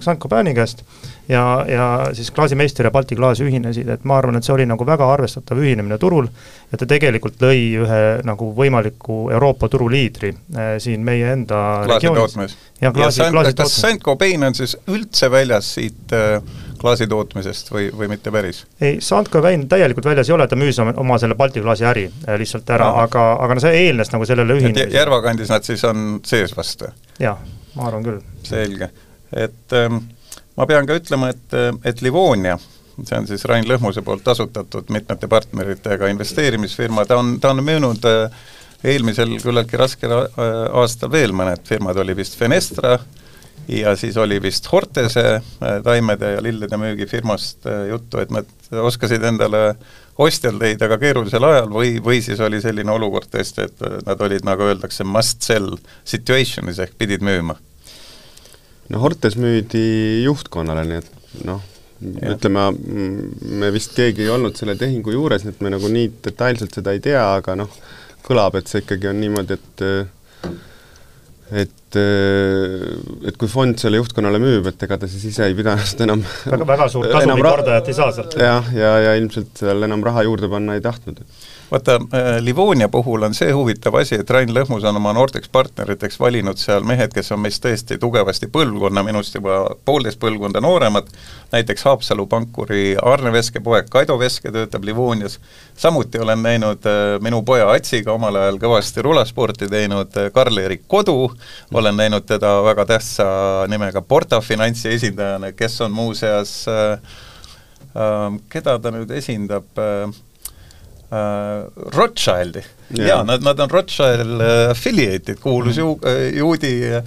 Saint-Gobaini käest ja, ja siis klaasimeister ja Balti klaas ühinesid, et ma arvan, et see oli nagu väga arvestatav ühinemine turul ja ta tegelikult lõi ühe nagu võimaliku Euroopa turuliidri äh, siin meie enda regioonis. ja klaasi, klaasi tootmises. kas Saint-Gobain on siis üldse väljas siit äh, klaasi tootmisest või, või mitte päris? ei, Saint-Gobain täielikult väljas ei ole, ta müüs oma selle Balti klaasi äri äh, lihtsalt ära no., aga, aga no see eelnes nagu sellele ühinemisele. Järva kandis nad siis on sees vast jah, ma arvan küll. selge, et ähm, ma pean ka ütlema, et, et Livonia, see on siis Rain Lõhmuse poolt asutatud mitmete partneritega investeerimisfirma, ta on, ta on müünud äh, eelmisel küllaltki raskel äh, aastal veel mõned firmad, oli vist Fenestra, ja siis oli vist Hortese äh, taimede ja lillede müügifirmast äh, juttu, et nad oskasid endale ostjal leida ka keerulisel ajal või, või siis oli selline olukord tõesti, et äh, nad olid, nagu öeldakse, must sell situation'is ehk pidid müüma? no Hortes müüdi juhtkonnale, nii et noh, ütleme, me vist keegi ei olnud selle tehingu juures, nii et me nagu nii detailselt seda ei tea, aga noh, kõlab, et see ikkagi on niimoodi, et et, äh, et kui fond selle juhtkonnale müüb, et ega ta siis ise ei pida ennast enam väga, väga suurt <laughs> kasumikordajat ei saa sealt. jah, ja, ja, ja ilmselt seal enam raha juurde panna ei tahtnud vaata, äh, Livonia puhul on see huvitav asi, et Rain Lõhmus on oma noorteks partneriteks valinud seal mehed, kes on meist tõesti tugevasti põlvkonna, minust juba poolteist põlvkonda nooremad, näiteks Haapsalu pankuri Arne Veske poeg Kaido Veske töötab Livonias, samuti olen näinud äh, minu poja Atsiga omal ajal kõvasti rulasporti teinud äh, Karl-Erik Kodu, olen näinud teda väga tähtsa nimega Porta Finantsi esindajana, kes on muuseas äh, keda ta nüüd esindab äh,, äh, Rothschildi. jaa, nad, nad on Rothschild äh, affiliate'id, kuulus ju äh,, juudi äh,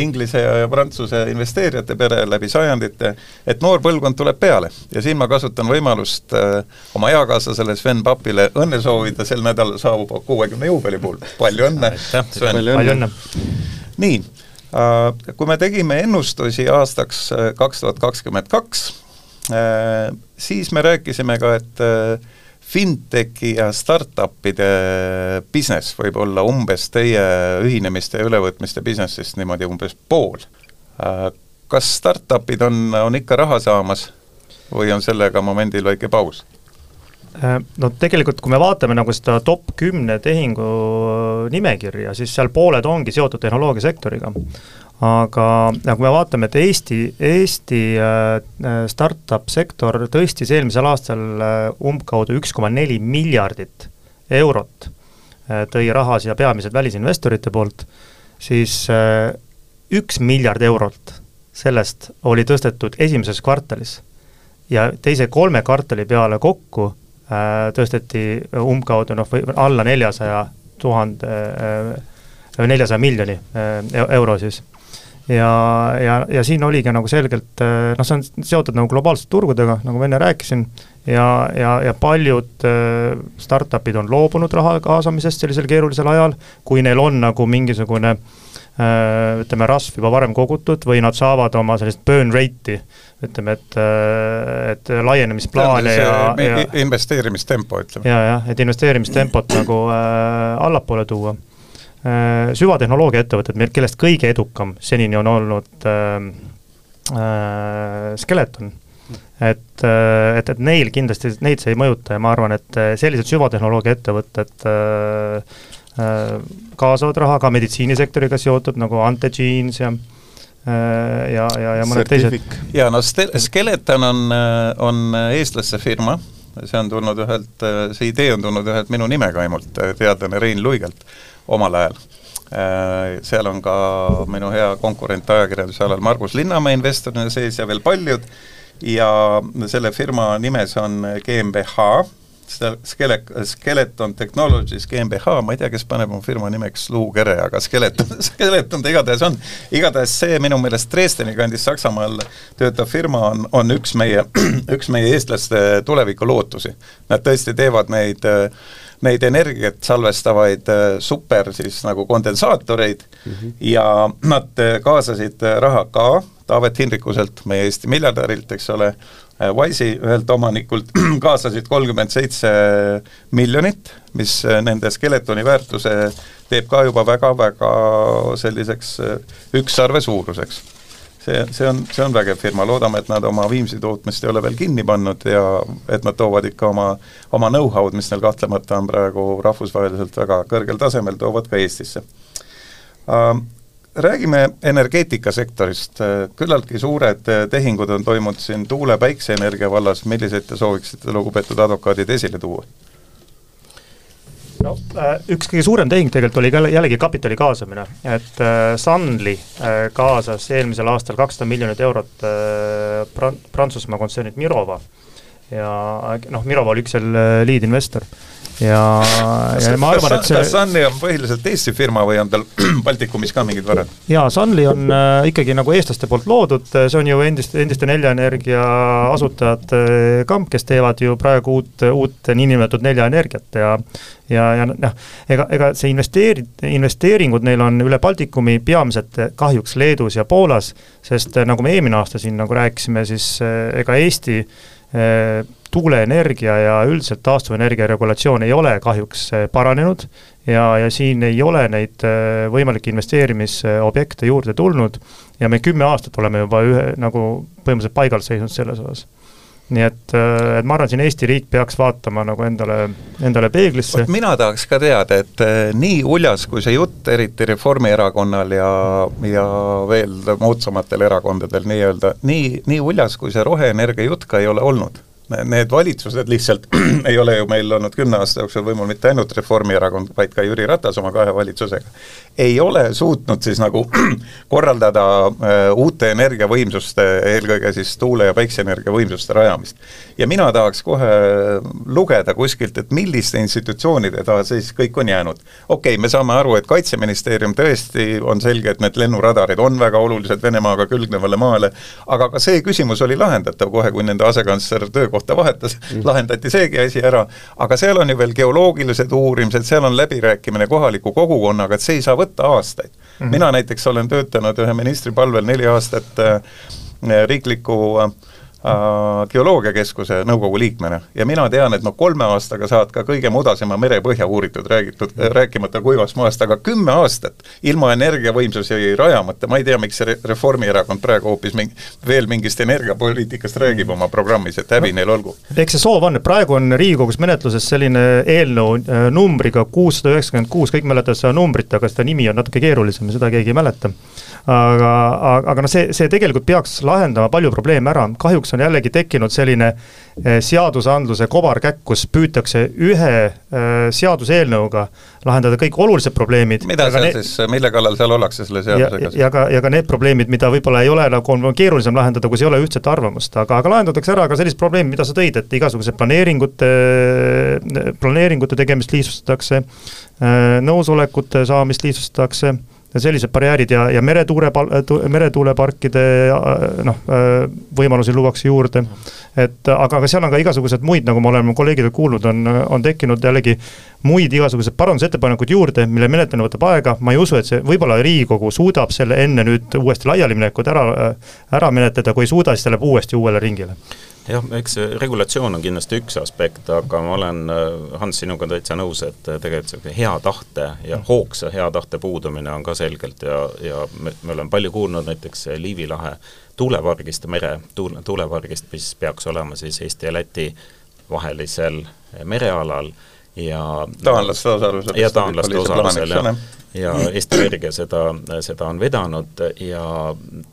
inglise ja, ja prantsuse investeerijate pere läbi sajandite, et noor põlvkond tuleb peale ja siin ma kasutan võimalust äh, oma eakaaslasele Sven Papile õnne soovida, sel nädalal saabub kuuekümne juubelipuul, palju õnne, Sven! palju õnne! nii kui me tegime ennustusi aastaks kaks tuhat kakskümmend kaks, siis me rääkisime ka, et fintechi ja startup'ide business võib olla umbes teie ühinemiste ja ülevõtmiste businessist niimoodi umbes pool. Kas startup'id on, on ikka raha saamas või on sellega momendil väike paus? no tegelikult, kui me vaatame nagu seda top kümne tehingu nimekirja, siis seal pooled ongi seotud tehnoloogiasektoriga aga, aga kui me vaatame, et Eesti, Eesti äh, startup sektor tõstis eelmisel aastal äh, umbkaudu üks koma neli miljardit eurot, äh, tõi raha siia peamiselt välisinvestorite poolt, siis üks miljard eurot sellest oli tõstetud esimeses kvartalis. ja teise kolme kvartali peale kokku tõsteti umbkaudu noh, või alla neljasaja tuhande, neljasaja miljoni euro siis ja, ja, ja siin oligi nagu selgelt noh, see on seotud nagu globaalsete turgudega, nagu ma enne rääkisin, ja, ja, ja paljud äh, startup'id on loobunud raha kaasamisest sellisel keerulisel ajal, kui neil on nagu mingisugune äh, ütleme, rasv juba varem kogutud või nad saavad oma sellist burn rate'i, ütleme, et, et laienemisplaane ja, ja investeerimistempo, ütleme. ja, jah, et investeerimistempot nagu äh, allapoole tuua süvatehnoloogia ettevõtted, meil, kellest kõige edukam senini on olnud äh, äh, Skeleton. et, äh, et, et neil kindlasti, neid see ei mõjuta ja ma arvan, et äh, sellised süvatehnoloogia ettevõtted äh, äh, kaasavad raha ka meditsiinisektoriga seotud, nagu Antegenes ja ja, ja, ja mõned teised. ja no Skeleton on, on eestlaste firma, see on tulnud ühelt, see idee on tulnud ühelt minu nimega ainult, teadlane Rein Luigelt omal ajal. Seal on ka minu hea konkurent ajakirjanduse alal Margus Linnamäe investorina sees ja veel paljud, ja selle firma nimes on GmbH, Skele-, Skeleton Technologies GmbH, ma ei tea, kes paneb oma firma nimeks luukere, aga Skeleton, <laughs> Skeleton ta igatahes on. igatahes see minu meelest Dresdeni kandis Saksamaal töötav firma on, on üks meie, <clears throat> üks meie eestlaste tulevikulootusi. Nad tõesti teevad neid neid energiat salvestavaid super siis nagu kondensaatoreid mm -hmm. ja nad kaasasid raha ka Taavet Hindrikuselt, meie Eesti miljardärilt, eks ole, Wise'i ühelt omanikult <clears throat> kaasasid kolmkümmend seitse miljonit, mis nende Skeletoni väärtuse teeb ka juba väga-väga selliseks ükssarve suuruseks. See, see on, see on vägev firma, loodame, et nad oma Viimsi tootmist ei ole veel kinni pannud ja et nad toovad ikka oma, oma know-how'd, mis neil kahtlemata on praegu rahvusvaheliselt väga kõrgel tasemel, toovad ka Eestisse. Uh, räägime energeetikasektorist, küllaltki suured tehingud on toimunud siin tuule-päikseenergia vallas, milliseid te sooviksite, lugupeetud advokaadid, esile tuua? no äh, üks kõige suurem tehing tegelikult oli ka jällegi kapitali kaasamine, et äh, Sunly äh, kaasas eelmisel aastal kakssada miljonit eurot Pran-, Prantsusmaa kontsernilt Mirova. Ja noh, Mirova oli üks seal lead investor ja, ja ma arvan, et see kas Sunly on põhiliselt Eesti firma või on tal <clears throat> Baltikumis ka mingid varad? jaa, Sunly on äh, ikkagi nagu eestlaste poolt loodud, see on ju endiste, endiste Nelja Energia asutajate äh, kamp, kes teevad ju praegu uut, uut niinimetatud Nelja Energiat ja ja, ja noh, ega, ega see investeeri-, investeeringud neil on üle Baltikumi peamiselt kahjuks Leedus ja Poolas, sest äh, nagu me eelmine aasta siin nagu rääkisime, siis äh, ega Eesti äh, tuuleenergia ja üldiselt taastuvenergia regulatsioon ei ole kahjuks eh, paranenud ja, ja siin ei ole neid eh, võimalikke investeerimisobjekte juurde tulnud ja me kümme aastat oleme juba ühe, nagu põhimõtteliselt paigal seisnud selles osas nii et, eh, et ma arvan, siin Eesti riik peaks vaatama nagu endale, endale peeglisse. mina tahaks ka teada, et nii uljas kui see jutt, eriti Reformierakonnal ja, ja veel moodsamatel erakondadel nii-öelda, nii, nii uljas kui see roheenergia jutt ka ei ole olnud need valitsused lihtsalt <clears throat> ei ole ju meil olnud kümne aasta jooksul võimul mitte ainult Reformierakond, vaid ka Jüri Ratas oma kahe valitsusega, ei ole suutnud siis nagu <clears throat> korraldada äh, uute energiavõimsuste, eelkõige siis tuule- ja päikseenergia võimsuste rajamist. ja mina tahaks kohe lugeda kuskilt, et milliste institutsioonide taha siis kõik on jäänud. okei okay,, me saame aru, et Kaitseministeerium tõesti, on selge, et need lennuradarid on väga olulised Venemaaga külgnevale maale, aga ka see küsimus oli lahendatav kohe, kui nende asekantsler töökohta kohta vahetas mm., lahendati seegi asi ära, aga seal on ju veel geoloogilised uurimised, seal on läbirääkimine kohaliku kogukonnaga, et see ei saa võtta aastaid mm. -hmm. mina näiteks olen töötanud ühe ministri palvel neli aastat äh, riikliku Äh, geoloogiakeskuse nõukogu liikmena. Ja mina tean, et noh, kolme aastaga saad ka kõige mudasema merepõhja uuritud, räägitud, rääkimata kuivast maast, aga kümme aastat ilma energiavõimsusi rajamata, ma ei tea, miks see Reformierakond praegu hoopis mingi, veel mingist energiapoliitikast räägib oma programmis, et häbi neil olgu. eks see soov on, et praegu on Riigikogus menetluses selline eelnõu äh, numbriga kuussada üheksakümmend kuus, kõik mäletavad seda numbrit, aga seda nimi on natuke keerulisem ja seda keegi ei mäleta. Aga, aga, aga noh, see, see tegelikult peaks lahendama palju probleeme ära, kahjuks on jällegi tekkinud selline eh, seadusandluse kobarkäkk, püütakse ühe eh, seaduseelnõuga lahendada kõik olulised probleemid. mida seal need, siis, mille kallal seal ollakse selle seadusega? ja ka, ja ka need probleemid, mida võib-olla ei ole nagu, on keerulisem lahendada, kus ei ole ühtset arvamust, aga, aga lahendatakse ära ka sellised probleemid, mida sa tõid, et igasugused planeeringute, planeeringute tegemist lihtsustatakse, eh, nõusolekute saamist lihtsustatakse sellised barjäärid ja, ja meretuule, meretuuleparkide noh, võimalusi luuakse juurde. et aga, aga seal on ka igasuguseid muid, nagu ma olen oma kolleegidelt kuulnud, on, on tekkinud jällegi muid igasuguseid parandusettepanekuid juurde, mille menetlemine võtab aega, ma ei usu, et see, võib-olla Riigikogu suudab selle enne nüüd uuesti laialiminekut ära, ära menetleda, kui ei suuda, siis ta läheb uuesti uuele ringile jah, eks see regulatsioon on kindlasti üks aspekt, aga ma olen, Hans, sinuga täitsa nõus, et tegelikult niisugune hea tahte ja mm. hoogsa hea tahte puudumine on ka selgelt ja, ja me, me oleme palju kuulnud näiteks Liivi lahe tuulepargist, mere tuule, tuulepargist, mis peaks olema siis Eesti ja Läti vahelisel merealal ja taanlaste osalusel. ja taanlaste osalusel, jah ja Eesti Energia seda, seda on vedanud ja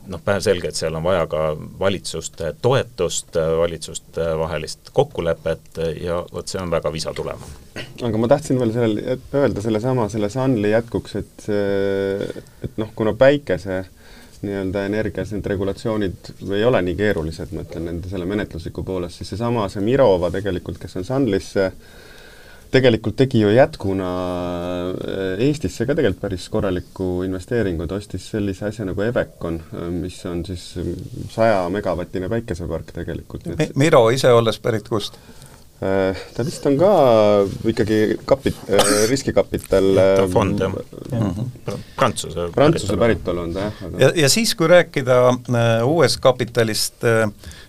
noh, päevselge, et seal on vaja ka valitsuste toetust, valitsuste vahelist kokkulepet ja vot see on väga visa tulema. aga ma tahtsin veel sellel, öelda sellesama, selle Sunly jätkuks, et et noh, kuna päikese nii-öelda energias need regulatsioonid ei ole nii keerulised, ma ütlen nende selle menetlusliku poolest, siis seesama, see Mirova tegelikult, kes on Sunlysse äh, tegelikult tegi ju jätkuna äh, Eestisse ka tegelikult päris korraliku investeeringu, ta ostis sellise asja nagu Evecon, äh, mis on siis saja megavatine päikesepark tegelikult. Miro ise olles pärit kust? Äh, ta vist on ka ikkagi kapit-, riskikapital ta on fond, jah mm -hmm. Prantsuse Prantsuse päritolu on ta, jah aga.... ja, ja siis, kui rääkida uuest kapitalist,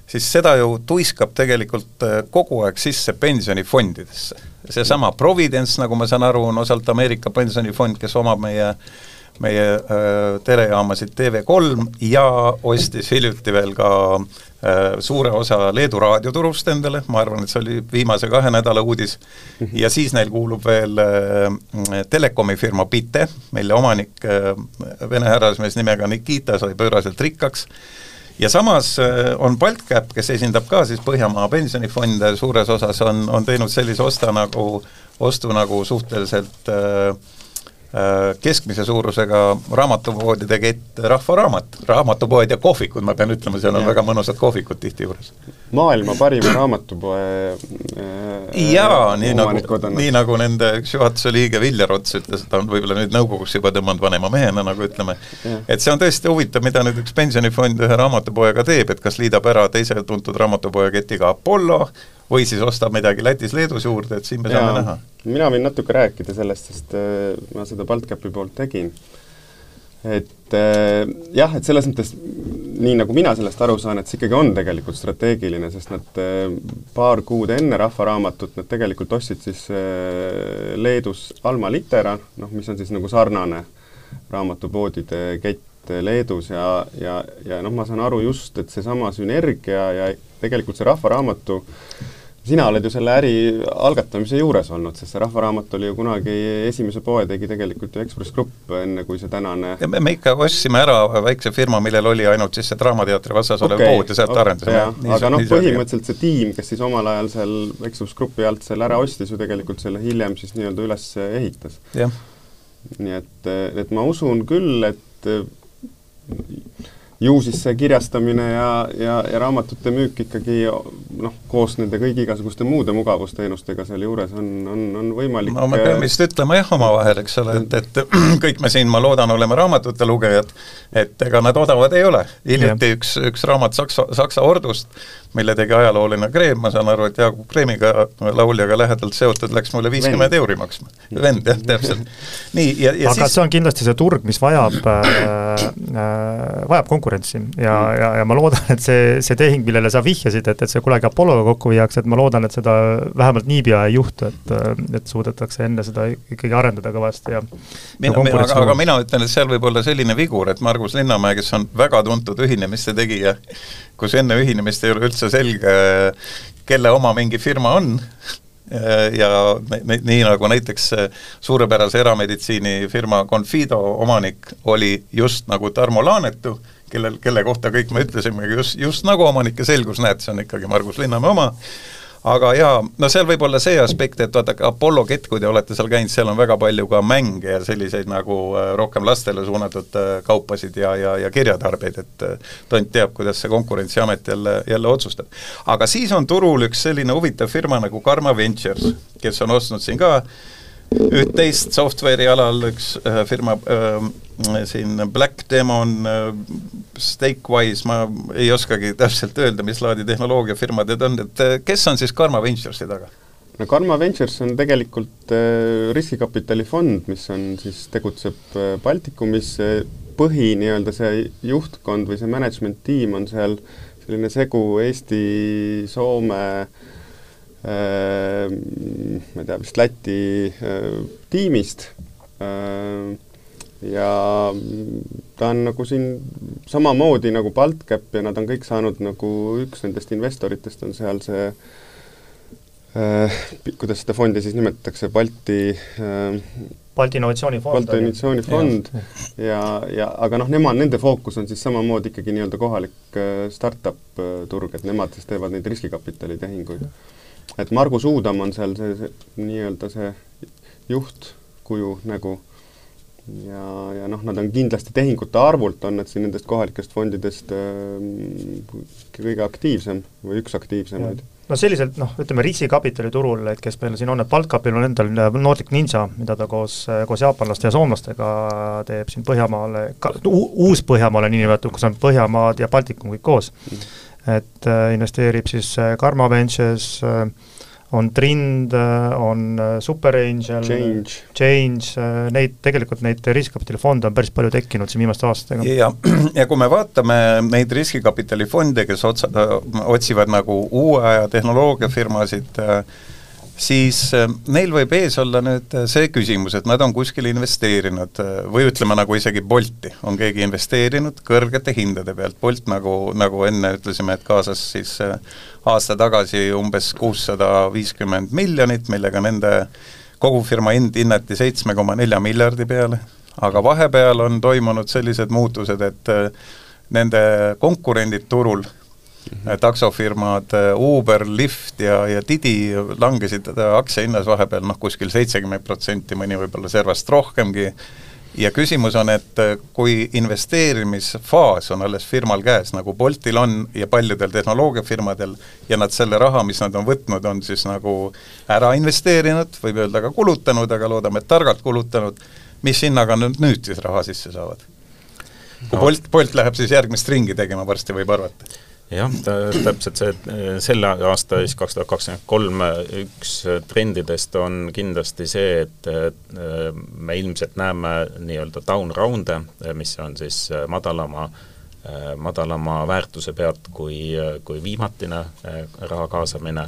siis seda ju tuiskab tegelikult kogu aeg sisse pensionifondidesse seesama Providence, nagu ma saan aru, on osalt Ameerika pensionifond, kes omab meie meie äh, telejaamasid TV3 ja ostis hiljuti veel ka äh, suure osa Leedu raadioturust endale, ma arvan, et see oli viimase kahe nädala uudis, ja siis neil kuulub veel äh, telekomi firma Bite, mille omanik äh,, vene härrasmees nimega Nikita sai pööraselt rikkaks ja samas äh, on Baltcap, kes esindab ka siis Põhjamaa pensionifonde suures osas, on, on teinud sellise osta nagu, ostu nagu suhteliselt äh, keskmise suurusega raamatupoodide kett Rahva Raamat, raamatupoed ja kohvikud, ma pean ütlema, seal on ja. väga mõnusad kohvikud tihti juures. maailma parima <clears throat> raamatupoe äh, jaa, nii nagu, nii nagu nende üks juhatuse liige Viljar Ots ütles, et ta on võib-olla nüüd nõukogusse juba tõmmanud vanema mehena, nagu ütleme, et see on tõesti huvitav, mida nüüd üks pensionifond ühe raamatupoega teeb, et kas liidab ära teise tuntud raamatupoe ketiga Apollo või siis ostab midagi Lätis-Leedus juurde, et siin me Jaa, saame näha. mina võin natuke rääkida sellest, sest äh, ma seda Baltcapi poolt tegin. et äh, jah, et selles mõttes nii, nagu mina sellest aru saan, et see ikkagi on tegelikult strateegiline, sest nad äh, paar kuud enne Rahvaraamatut nad tegelikult ostsid siis Leedus Alma Litera, noh, mis on siis nagu sarnane raamatupoodide kett Leedus ja, ja, ja noh, ma saan aru just, et seesama sünergia ja tegelikult see Rahvaraamatu sina oled ju selle äri algatamise juures olnud, sest see Rahvaraamat oli ju kunagi, esimese poe tegi tegelikult ju Ekspress Grupp, enne kui see tänane me, me ikka ostsime ära väikse firma, millel oli ainult siis see Draamateatri vastas olev okay, pood ja sealt okay, arendasime. aga noh, põhimõtteliselt see tiim, kes siis omal ajal seal Ekspress Grupi alt selle ära ostis, ju tegelikult selle hiljem siis nii-öelda üles ehitas. nii et, et ma usun küll, et ju siis see kirjastamine ja, ja, ja raamatute müük ikkagi noh, koos nende kõigi igasuguste muude mugavusteenustega sealjuures on, on, on võimalik no me peame vist ütlema jah omavahel, eks ole, et, et <clears throat> kõik me siin, ma loodan, oleme raamatute lugejad, et ega nad odavad ei ole. hiljuti üks, üks raamat Saksa, Saksa ordust, mille tegi ajalooline Kreem, ma saan aru, et Jaagup Kreemiga, lauljaga lähedalt seotud, läks mulle viiskümmend euri maksma. vend, jah, täpselt. nii, ja, ja aga siis... see on kindlasti see turg, mis vajab äh,, äh, vajab konkurentsi ja mm., ja, ja ma loodan, et see, see tehing, millele sa vihjasid, et, et see kunagi Apolloga kokku viiakse, et ma loodan, et seda vähemalt niipea ei juhtu, et, et suudetakse enne seda ikkagi arendada kõvasti ja mina, mina, aga, aga mina ütlen, et seal võib olla selline vigur, et Margus Linnamäe, kes on väga tuntud ühinemiste tegija, kus enne ühinemist ei ole üldse selge, kelle oma mingi firma on, ja nii, nagu näiteks suurepärase erameditsiinifirma Confido omanik oli just nagu Tarmo Laanetu, kellel, kelle kohta kõik me ütlesimegi just, just nagu omanik ja selgus, näed, see on ikkagi Margus Linnamäe oma, aga jaa, no seal võib olla see aspekt, et vaadake, Apollo kett, kui te olete seal käinud, seal on väga palju ka mänge ja selliseid nagu äh, rohkem lastele suunatud äh, kaupasid ja, ja, ja kirjatarbeid, et äh, tont teab, kuidas see Konkurentsiamet jälle, jälle otsustab. aga siis on turul üks selline huvitav firma nagu Karma Ventures, kes on ostnud siin ka üht-teist software'i alal, üks äh, firma äh, siin Black Demon äh,, Stakewise, ma ei oskagi täpselt öelda, mis laadi tehnoloogiafirmad need on, et kes on siis Karma Venturesi taga? no Karma Ventures on tegelikult äh, riskikapitalifond, mis on siis, tegutseb äh, Baltikumis, põhi nii-öelda see juhtkond või see management tiim on seal selline segu Eesti, Soome äh,, ma ei tea, vist Läti äh, tiimist. Ehm, ja ta on nagu siin samamoodi nagu BaltCap ja nad on kõik saanud nagu, üks nendest investoritest on seal see kuidas seda fondi siis nimetatakse, Balti Balti Innovatsioonifond. Balti Innovatsioonifond ja, ja, ja aga noh, nemad, nende fookus on siis samamoodi ikkagi nii-öelda kohalik startup turg, et nemad siis teevad neid riskikapitali tehinguid et Margus Uudam on seal see, see nii-öelda see juhtkuju nägu. Ja, ja noh, nad on kindlasti tehingute arvult, on nad siin nendest kohalikest fondidest äh, kõige aktiivsem või üks aktiivsemaid. no selliselt noh, ütleme riskikapitali turul, et kes meil siin on, et Baltkapil on endal Nordic Ninja, mida ta koos, koos jaapanlaste ja soomlastega teeb siin Põhjamaale, Uus-Põhjamaale niinimetatud, kus on Põhjamaad ja Baltikum kõik koos. Mm et äh, investeerib siis äh, Karma Ventures, äh, on Trind, on Super Angel, Change, Change, neid, tegelikult neid riskikapitalifonde on päris palju tekkinud siin viimaste aastatega. ja, ja kui me vaatame neid riskikapitalifonde, kes otsa, otsivad nagu uue aja tehnoloogiafirmasid äh,, siis äh, neil võib ees olla nüüd äh, see küsimus, et nad on kuskile investeerinud äh, või ütleme nagu isegi Bolti, on keegi investeerinud kõrgete hindade pealt, Bolt nagu, nagu enne ütlesime, et kaasas siis aasta tagasi umbes kuussada viiskümmend miljonit, millega nende kogu firma hind hinnati seitsme koma nelja miljardi peale, aga vahepeal on toimunud sellised muutused, et nende konkurendid turul. Taksofirmad äh, Uber, Lyft ja, ja Didi langesid aktsiahinnas vahepeal noh, kuskil seitsekümmend protsenti, mõni võib-olla servast rohkemgi, ja küsimus on, et äh, kui investeerimisfaas on alles firmal käes, nagu Boltil on ja paljudel tehnoloogiafirmadel, ja nad selle raha, mis nad on võtnud, on siis nagu ära investeerinud, võib öelda ka kulutanud, aga loodame, et targalt kulutanud, mis hinnaga nad nüüd siis raha sisse saavad? kui no. Bolt, Bolt läheb siis järgmist ringi tegema, varsti võib arvata jah, täpselt see, selle aasta siis kaks tuhat kakskümmend kolm üks trendidest on kindlasti see, et me ilmselt näeme nii-öelda down round'e, mis on siis madalama madalama väärtuse pealt kui, kui viimatine raha kaasamine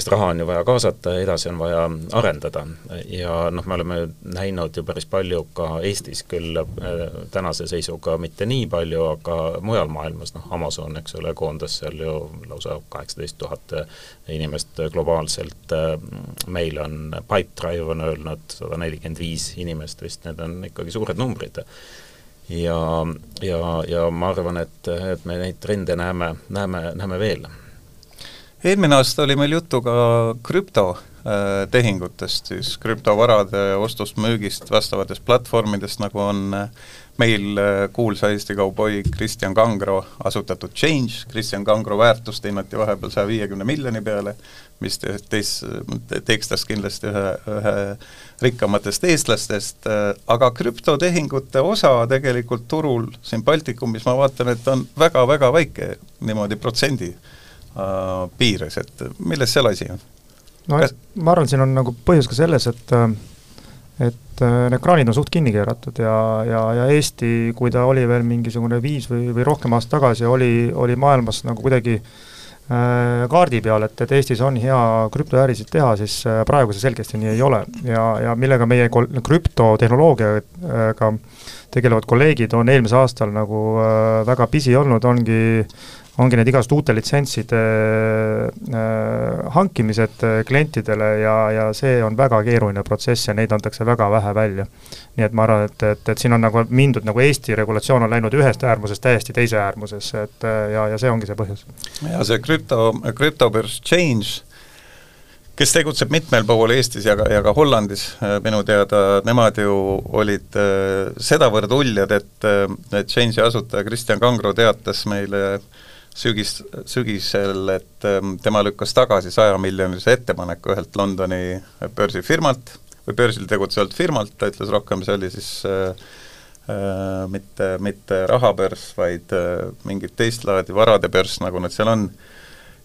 sest raha on ju vaja kaasata ja edasi on vaja arendada. ja noh, me oleme näinud ju päris palju ka Eestis küll äh, tänase seisuga mitte nii palju, aga mujal maailmas, noh Amazon, eks ole, koondas seal ju lausa kaheksateist tuhat inimest globaalselt, meil on Pipedrive on öelnud sada nelikümmend viis inimest vist, need on ikkagi suured numbrid ja, ja, ja ma arvan, et, et me neid trende näeme, näeme, näeme veel eelmine aasta oli meil juttu ka krüptotehingutest, siis krüptovarade ostust-müügist vastavatest platvormidest, nagu on äh, meil äh, kuulsa Eesti kauboi Kristjan Kangro asutatud Change, Kristjan Kangro väärtust hinnati vahepeal saja viiekümne miljoni peale, mis teis, teeks tast kindlasti ühe, ühe rikkamatest eestlastest, äh, aga krüptotehingute osa tegelikult turul siin Baltikumis ma vaatan, et on väga-väga väike, niimoodi protsendi Äh, piires, et milles seal asi on? no Kas... ma arvan, siin on nagu põhjus ka selles, et äh, et need kraanid on suht kinni keeratud ja, ja, ja Eesti, kui ta oli veel mingisugune viis või, või rohkem aastat tagasi, oli, oli maailmas nagu kuidagi äh, kaardi peal, et, et Eestis on hea krüptoärisid teha, siis äh, praegu see selgesti nii ei ole ja, ja millega meie kol-, krüptotehnoloogiaga tegelevad kolleegid on eelmisel aastal nagu äh, väga pisi olnud, ongi ongi need igasugused uute litsentside äh, hankimised äh, klientidele ja, ja see on väga keeruline protsess ja neid antakse väga vähe välja. nii et ma arvan, et, et, et siin on nagu mindud, nagu Eesti regulatsioon on läinud ühest äärmusest täiesti teise äärmusesse, et äh, ja, ja see ongi see põhjus. ja see krüpto, krüptobörs Change kes tegutseb mitmel pool Eestis ja ka, ja ka Hollandis äh, minu teada, nemad ju olid äh, sedavõrd uljad, et, et Change'i asutaja Kristjan Kangro teatas meile äh, sügis, sügisel, et ähm, tema lükkas tagasi sajamiljonilise ettepaneku ühelt Londoni börsifirmalt või börsil tegutsevalt firmalt, ta ütles rohkem, see oli siis äh, äh, mitte, mitte rahabörs, vaid äh, mingit teist laadi varade börs, nagu nad seal on,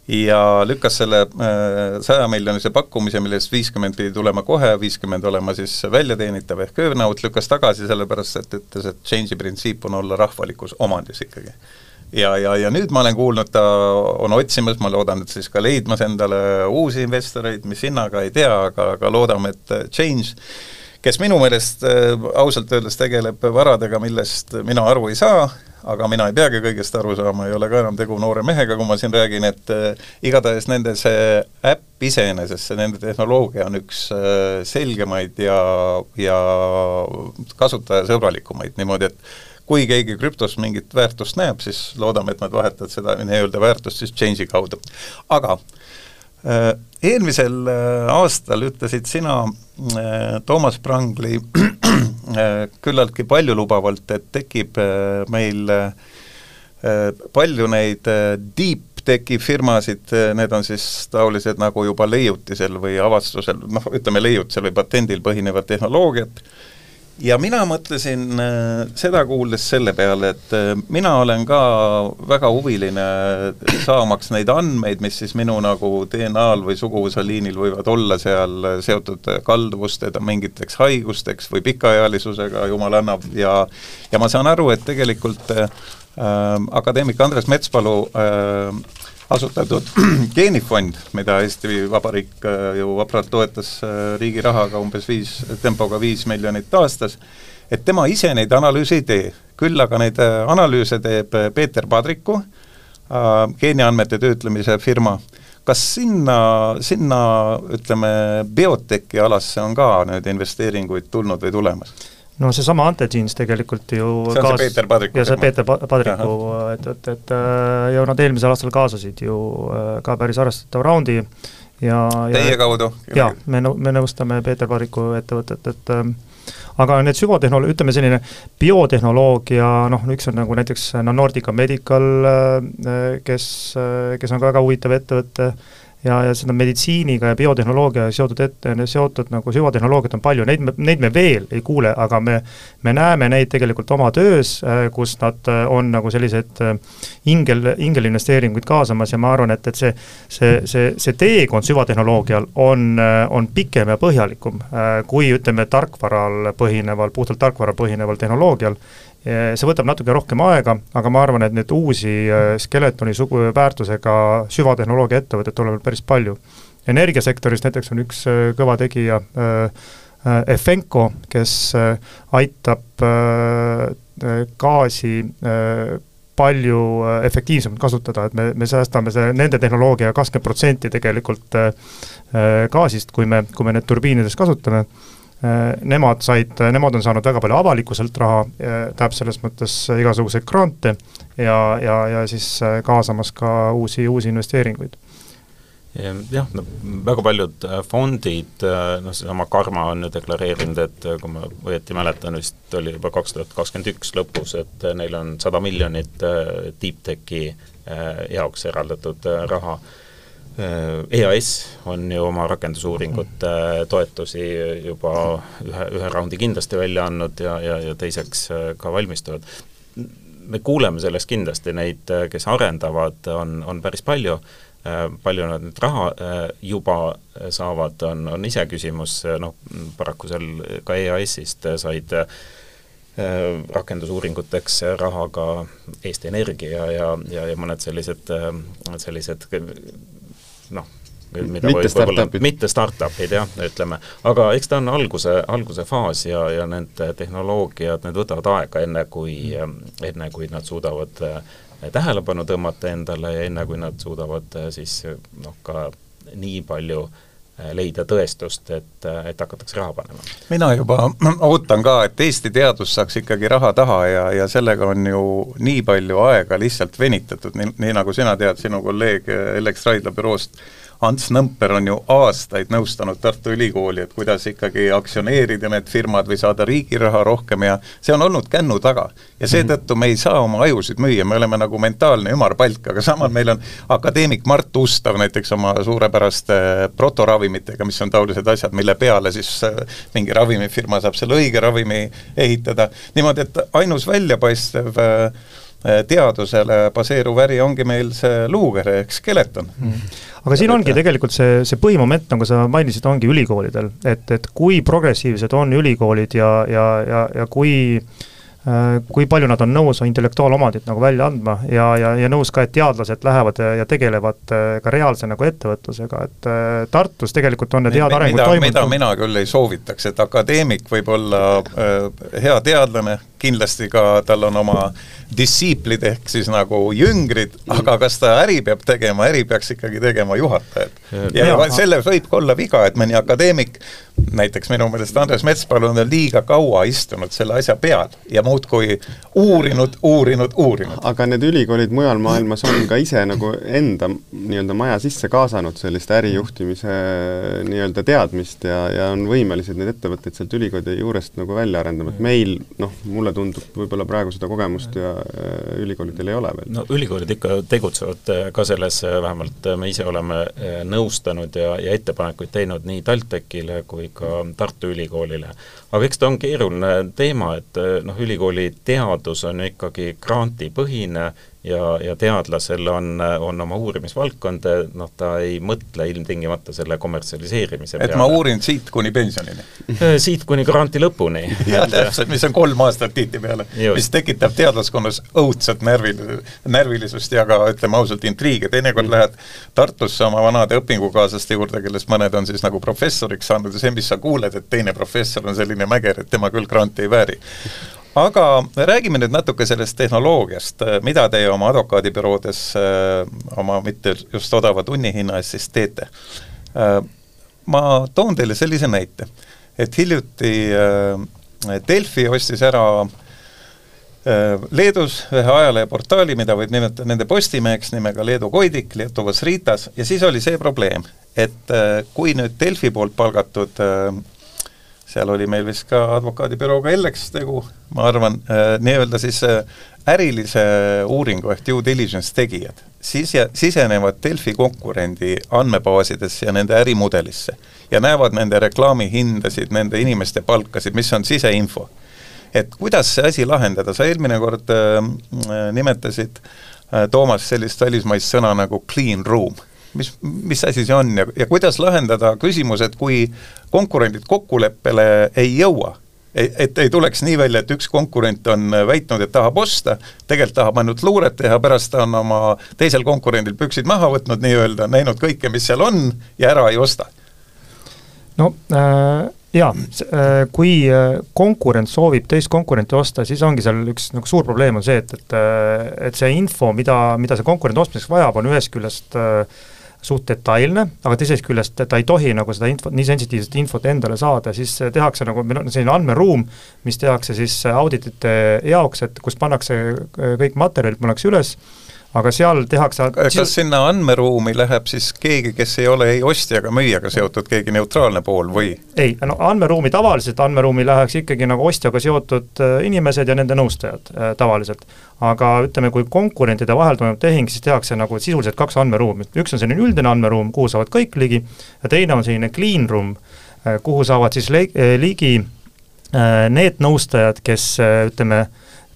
ja lükkas selle äh, sajamiljonilise pakkumise, millest viiskümmend pidi tulema kohe, viiskümmend olema siis väljateenitav ehk earnote, lükkas tagasi sellepärast, et ütles, et change'i printsiip on olla rahvalikus omandis ikkagi ja, ja, ja nüüd ma olen kuulnud, ta on otsimas, ma loodan, et siis ka leidmas endale uusi investoreid, mis hinnaga ei tea, aga, aga loodame, et Change, kes minu meelest äh, ausalt öeldes tegeleb varadega, millest mina aru ei saa, aga mina ei peagi kõigest aru saama, ei ole ka enam tegu noore mehega, kui ma siin räägin, et äh, igatahes nende see äpp iseenesest, see nende tehnoloogia on üks äh, selgemaid ja, ja kasutajasõbralikumaid, niimoodi et kui keegi krüptos mingit väärtust näeb, siis loodame, et nad vahetavad seda nii-öelda väärtust siis change'i kaudu. aga äh, eelmisel äh, aastal ütlesid sina äh, Toomas Prangli küllaltki paljulubavalt, et tekib meil palju neid deep teki firmasid, need on siis taolised nagu juba leiutisel või avastusel, noh, ütleme leiutisel või patendil põhinevat tehnoloogiat, ja mina mõtlesin äh, seda kuuldes selle peale, et äh, mina olen ka väga huviline saamaks neid andmeid, mis siis minu nagu DNA-l või suguvõsaliinil võivad olla seal seotud kalduvuste, mingiteks haigusteks või pikaealisusega, jumal annab, ja ja ma saan aru, et tegelikult äh, akadeemik Andres Metspalu äh, asutatud <clears throat> geenifond, mida Eesti Vabariik äh, ju vapralt toetas äh, riigi rahaga umbes viis, tempoga viis miljonit aastas, et tema ise neid analüüse ei tee, küll aga neid äh, analüüse teeb Peeter Padriku, geeniandmete töötlemise firma, kas sinna, sinna ütleme, biotechi alasse on ka nüüd investeeringuid tulnud või tulemas? No seesama Antegenes tegelikult ju see on kaas... see Peeter Padriku ja see Peeter Padriku ettevõte, et, et äh, ja nad eelmisel aastal kaasasid ju äh, ka päris arvestatava raundi ja Teie kaudu? jaa, me nõu-, me nõustame Peeter Padriku ettevõtet, et ähm, aga need süvatehnoloog-, ütleme selline biotehnoloogia, noh, üks on nagu näiteks Nordica Medical, äh, kes, kes on ka väga huvitav ettevõte, ja, ja seda meditsiiniga ja biotehnoloogia seotud ette, seotud nagu süvatehnoloogiat on palju, neid me, neid me veel ei kuule, aga me me näeme neid tegelikult oma töös, äh, kus nad äh, on nagu selliseid äh, ingel, ingelinvesteeringuid kaasamas ja ma arvan, et, et see see, see, see teekond süvatehnoloogial on, on pikem ja põhjalikum kui ütleme, tarkvaral põhineval, puhtalt tarkvaral põhineval tehnoloogial see võtab natuke rohkem aega, aga ma arvan, et neid uusi äh, Skeletoni sugu väärtusega süvatehnoloogia ettevõtteid tuleb päris palju. energiasektoris näiteks on üks äh, kõva tegija, Efenco, kes aitab gaasi palju efektiivsemalt kasutada, et me, me säästame see, nende tehnoloogia kakskümmend protsenti tegelikult gaasist, kui me, kui me need turbiinides kasutame nemad said, nemad on saanud väga palju avalikkuselt raha, äh, tähendab selles mõttes igasuguseid grante ja, ja, ja siis äh, kaasamas ka uusi, uusi investeeringuid. Jah, no väga paljud fondid, noh seesama Karma on ju deklareerinud, et kui ma õieti mäletan, vist oli juba kaks tuhat kakskümmend üks lõpus, et neil on sada miljonit deep tech'i jaoks eraldatud raha EAS on ju oma rakendusuuringute toetusi juba ühe, ühe raundi kindlasti välja andnud ja, ja, ja teiseks äh, ka valmistuvad. me kuuleme sellest kindlasti, neid, kes arendavad, on, on päris palju, palju nad nüüd raha juba saavad, on, on iseküsimus, noh paraku seal ka EAS-ist said rakendusuuringuteks raha ka Eesti Energia ja, ja, ja mõned sellised, sellised noh, mida mitte startup'id. mitte startup'id jah, ütleme, aga eks ta on alguse, alguse faas ja, ja need tehnoloogiad, need võtavad aega, enne kui, enne kui nad suudavad eh, tähelepanu tõmmata endale ja enne, kui nad suudavad eh, siis noh, ka nii palju eh, leida tõestust, et, et hakatakse raha panema. mina juba <clears throat> ootan ka, et Eesti teadus saaks ikkagi raha taha ja, ja sellega on ju nii palju aega lihtsalt venitatud, nii, nii nagu sina tead, sinu kolleeg Ellex Raidla büroost Ants Nõmper on ju aastaid nõustanud Tartu Ülikooli, et kuidas ikkagi aktsioneerida need firmad või saada riigi raha rohkem ja see on olnud kännu taga. ja seetõttu me ei saa oma ajusid müüa, me oleme nagu mentaalne ümarpalk, aga samal meil on akadeemik Mart Ustav näiteks oma suurepäraste protoravimitega, mis on taolised asjad, mille peale siis äh, mingi ravimifirma saab selle õige ravimi ehitada, niimoodi et ainus väljapaistev äh, teadusele baseeruv äri ongi meil see luukere ehk skeleton. Mm. Aga siin ongi tegelikult see, see põhimoment, nagu sa mainisid, ongi ülikoolidel, et, et kui progressiivsed on ülikoolid ja, ja, ja, ja kui äh, kui palju nad on nõus intellektuaalomandit nagu välja andma ja, ja, ja nõus ka, et teadlased lähevad ja, tegelevad äh, ka reaalse nagu ettevõtlusega, et äh, Tartus tegelikult on need head arengud toimunud. mida mina küll ei soovitaks, et akadeemik võib olla äh, hea teadlane, kindlasti ka tal on oma distsiiplid ehk siis nagu jüngrid, aga kas ta äri peab tegema, äri peaks ikkagi tegema juhatajad. ja, ja selles võib ka olla viga, et mõni akadeemik, näiteks minu meelest Andres Metspalu on liiga kaua istunud selle asja peal ja muudkui uurinud, uurinud, uurinud. aga need ülikoolid mujal maailmas on ka ise nagu enda nii-öelda maja sisse kaasanud sellist ärijuhtimise nii-öelda teadmist ja, ja on võimelised neid ettevõtteid sealt ülikooli juurest nagu välja arendama, et meil noh, mulle tundub, võib-olla praegu seda kogemust ja äh, ülikoolidel ei ole veel. no ülikoolid ikka tegutsevad äh, ka selles, äh, vähemalt me ise oleme nõustanud ja, ja ettepanekuid teinud nii TalTechile kui ka Tartu Ülikoolile. Aga eks ta on keeruline teema, et noh, ülikooli teadus on ikkagi grantipõhine ja, ja teadlasel on, on oma uurimisvaldkond, noh ta ei mõtle ilmtingimata selle kommertsialiseerimise et peale. ma uurin siit kuni pensionini äh, siit kuni granti lõpuni. <laughs> jah, täpselt, mis on kolm aastat tihtipeale, mis tekitab teadlaskonnas õudset närvil, närvilisust ja ka ütleme ausalt, intriige, teinekord mm. lähed Tartusse oma vanade õpingukaaslaste juurde, kellest mõned on siis nagu professoriks saanud ja see, mis sa kuuled, et teine professor on selline mäger, et tema küll granti ei vääri. Aga räägime nüüd natuke sellest tehnoloogiast, mida teie oma advokaadibüroodes äh, oma mitte just odava tunnihinna eest siis teete. Äh, ma toon teile sellise näite, et hiljuti äh, Delfi ostis ära Leedus ühe ajaleheportaali, mida võib nimetada nende Postimeheks nimega Leedu Koidik, Lietuvas Ritas, ja siis oli see probleem, et kui nüüd Delfi poolt palgatud seal oli meil vist ka advokaadibürooga Ellex tegu, ma arvan äh,, nii-öelda siis äh, ärilise uuringu ehk due diligence tegijad sise, sisenevad Delfi konkurendi andmebaasidesse ja nende ärimudelisse ja näevad nende reklaamihindasid, nende inimeste palkasid, mis on siseinfo. et kuidas see asi lahendada, sa eelmine kord äh, nimetasid äh, Toomas sellist välismaist sõna nagu clean room mis, mis asi see on ja, ja kuidas lahendada küsimus, et kui konkurendid kokkuleppele ei jõua, et ei tuleks nii välja, et üks konkurent on väitnud, et tahab osta, tegelikult tahab ainult luuret teha, pärast ta on oma teisel konkurendil püksid maha võtnud nii-öelda, näinud kõike, mis seal on ja ära ei osta. no äh jaa, äh, kui äh, konkurent soovib teist konkurenti osta, siis ongi seal üks nagu suur probleem on see, et, et äh, et see info, mida, mida see konkurent ostmiseks vajab, on ühest küljest äh, suht detailne, aga teisest küljest ta ei tohi nagu seda infot, nii sensitiivset infot endale saada, siis tehakse nagu, meil on selline andmeruum, mis tehakse siis auditite jaoks, et kus pannakse kõik materjalid, pannakse üles, aga seal tehakse kas sinna andmeruumi läheb siis keegi, kes ei ole ei ostja ega müüjaga seotud, keegi neutraalne pool või? ei, no andmeruumi tavaliselt, andmeruumi läheks ikkagi nagu ostjaga seotud äh, inimesed ja nende nõustajad äh, tavaliselt. aga ütleme, kui konkurentide vahel toimub tehing, siis tehakse nagu sisuliselt kaks andmeruumi, üks on selline üldine andmeruum, kuhu saavad kõik ligi, ja teine on selline clean room, äh, kuhu saavad siis ligi need nõustajad, kes ütleme,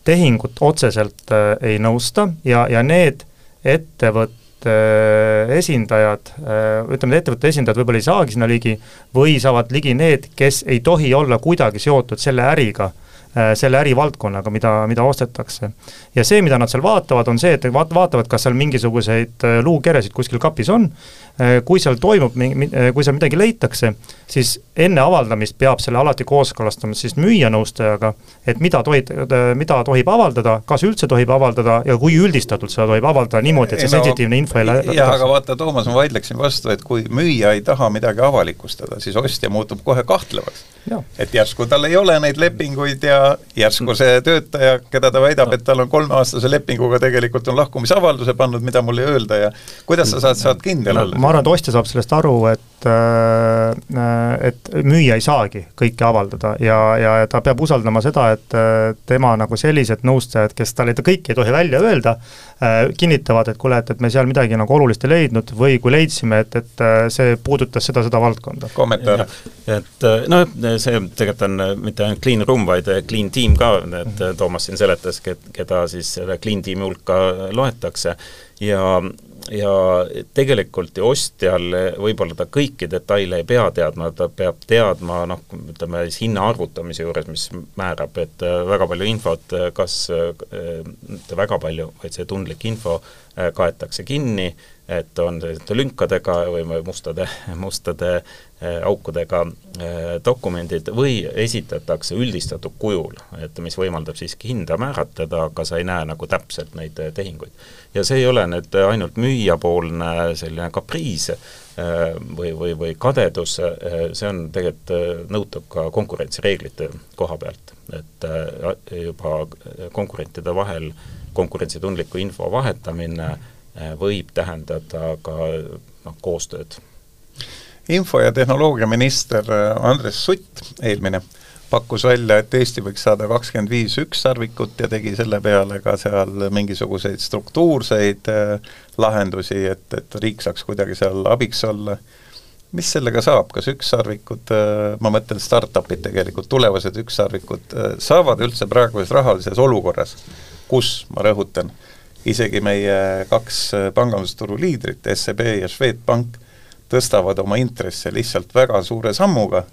tehingut otseselt äh, ei nõusta ja, ja need ettevõtted, ettevõtete esindajad, ütleme, need ettevõtete esindajad võib-olla ei saagi sinna ligi, või saavad ligi need, kes ei tohi olla kuidagi seotud selle äriga Äh, selle ärivaldkonnaga, mida, mida ostetakse. ja see, mida nad seal vaatavad, on see, et vaat-, vaatavad, kas seal mingisuguseid äh, luukeresid kuskil kapis on, äh, kui seal toimub, kui seal midagi leitakse, siis enne avaldamist peab selle alati kooskõlastama siis müüjanõustajaga, et mida tohib, mida tohib avaldada, kas üldse tohib avaldada ja kui üldistatult seda tohib avaldada niimoodi, et see no, sensitiivne info ei lähe jah, aga vaata, Toomas, ma vaidleksin vastu, et kui müüja ei taha midagi avalikustada, siis ostja muutub kohe kahtlevaks. et järsku tal ei ole neid lepinguid ja ja järsku see töötaja, keda ta väidab, et tal on kolmeaastase lepinguga, tegelikult on lahkumisavalduse pannud, mida mul ei öelda ja kuidas sa saad, saad kindel olla? Ma arvan, et ostja saab sellest aru, et Äh, et müüja ei saagi kõike avaldada ja, ja ta peab usaldama seda, et äh, tema nagu sellised nõustajad, kes talle kõike ei tohi välja öelda, äh, kinnitavad, et kuule, et, et me seal midagi nagu olulist ei leidnud või kui leidsime, et, et see puudutas seda, seda valdkonda. kommentaar? et noh, see tegelikult on mitte ainult clean room, vaid clean team ka, et Toomas siin seletas, keda siis selle clean tiimi hulka loetakse ja ja tegelikult ju ostjal võib-olla ta kõiki detaile ei pea teadma, ta peab teadma noh, ütleme siis hinna arvutamise juures, mis määrab, et äh, väga palju infot, äh, kas, äh, mitte väga palju, vaid see tundlik info kaetakse kinni, et on selliste lünkadega või mustade, <laughs> mustade aukudega dokumendid või esitatakse üldistatud kujul, et mis võimaldab siiski hinda määratleda, aga sa ei näe nagu täpselt neid tehinguid ja see ei ole nüüd ainult müüjapoolne selline kapriis või, või, või kadedus, see on tegelikult, nõutab ka konkurentsireeglite koha pealt, et juba konkurentide vahel konkurentsitundliku info vahetamine võib tähendada ka noh, koostööd. Info- ja tehnoloogiaminister Andres Sutt, eelmine pakkus välja, et Eesti võiks saada kakskümmend viis ükssarvikut ja tegi selle peale ka seal mingisuguseid struktuurseid äh, lahendusi, et, et riik saaks kuidagi seal abiks olla. mis sellega saab, kas ükssarvikud, äh, ma mõtlen startup'id tegelikult, tulevased ükssarvikud, äh, saavad üldse praeguses rahalises olukorras, kus, ma rõhutan, isegi meie kaks pangandusturu liidrit, SEB ja Swedbank, tõstavad oma intresse lihtsalt väga suure sammuga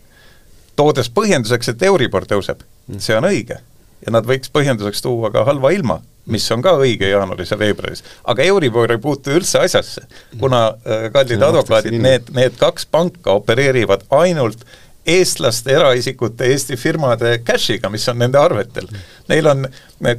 toodes põhjenduseks, et Euribor tõuseb, mm. see on õige. ja nad võiks põhjenduseks tuua ka halva ilma, mis on ka õige jaanuaris ja veebruaris. aga Euribor ei puutu üldse asjasse, kuna äh, kallid advokaadid, need, need kaks panka opereerivad ainult eestlaste, eraisikute, Eesti firmade cash'iga, mis on nende arvetel. Neil on,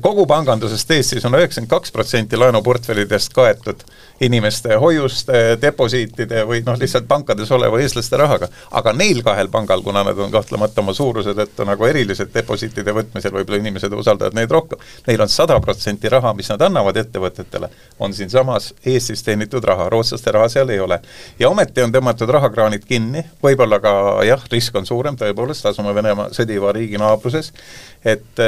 kogu pangandusest Eestis on üheksakümmend kaks protsenti laenuportfellidest kaetud inimeste hoiuste, deposiitide või noh, lihtsalt pankades oleva eestlaste rahaga. aga neil kahel pangal, kuna nad on kahtlemata oma suuruse tõttu nagu erilised deposiitide võtmisel, võib-olla inimesed usaldavad neid rohkem, neil on sada protsenti raha, mis nad annavad ettevõtetele, on siinsamas Eestis teenitud raha, rootslaste raha seal ei ole. ja ometi on tõmmatud rahakraanid kinni, võib-olla ka jah, risk on suurem, tõepoolest, asume Venemaa sõdiva riigi naabruses, et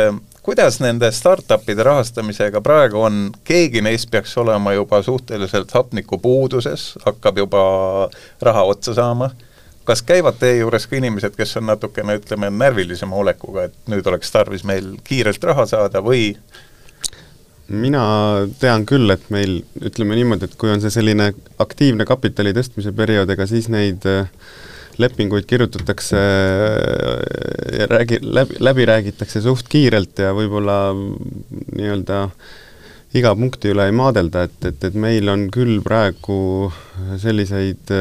kuidas nende startup'ide rahastamisega praegu on, keegi neist peaks olema juba suhteliselt hapnikupuuduses, hakkab juba raha otsa saama, kas käivad teie juures ka inimesed, kes on natukene, ütleme, närvilisema olekuga, et nüüd oleks tarvis meil kiirelt raha saada või? Mina tean küll, et meil ütleme niimoodi, et kui on see selline aktiivne kapitali tõstmise periood, ega siis neid äh, lepinguid kirjutatakse ja räägi-, läbi, läbi räägitakse suht kiirelt ja võib-olla nii-öelda iga punkti üle ei maadelda, et, et, et meil on küll praegu selliseid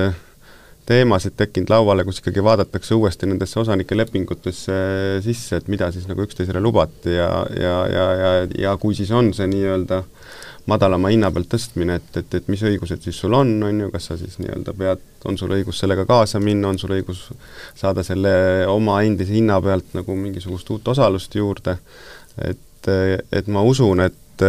teemasid tekkinud lauale, kus ikkagi vaadatakse uuesti nendesse osanike lepingutesse sisse, et mida siis nagu üksteisele lubati ja, ja, ja, ja, ja kui siis on see nii-öelda äh, madalama hinna pealt tõstmine, et, et, et mis õigused siis sul on, on ju, kas sa siis nii-öelda pead, on sul õigus sellega kaasa minna, on sul õigus saada selle oma endise hinna pealt nagu mingisugust uut osalust juurde, et, et ma usun, et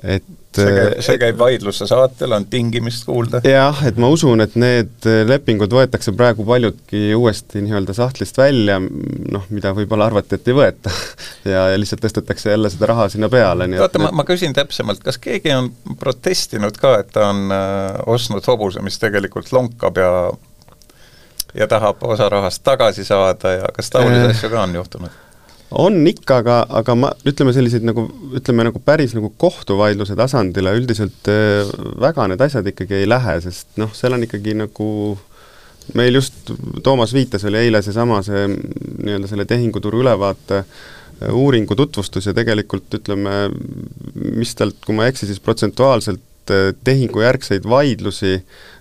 et see käib, see käib vaidluse saatel, on tingimist kuulda. jah, et ma usun, et need lepingud võetakse praegu paljudki uuesti nii-öelda sahtlist välja, noh, mida võib-olla arvati, et ei võeta <laughs> ja, ja lihtsalt tõstetakse jälle seda raha sinna peale, nii oota, ma, ma küsin täpsemalt, kas keegi on protestinud ka, et ta on äh, ostnud hobuse, mis tegelikult lonkab ja ja tahab osa rahast tagasi saada ja kas taolisi äh. asju ka on juhtunud? On ikka, aga, aga ma, ütleme selliseid nagu, ütleme nagu päris nagu kohtuvaidluse tasandile üldiselt äh, väga need asjad ikkagi ei lähe, sest noh, seal on ikkagi nagu meil just, Toomas viitas, oli eile seesama, see nii-öelda selle tehinguturu ülevaate äh, uuringu tutvustus ja tegelikult ütleme, mis talt, kui ma ei eksi, siis protsentuaalselt äh, tehingujärgseid vaidlusi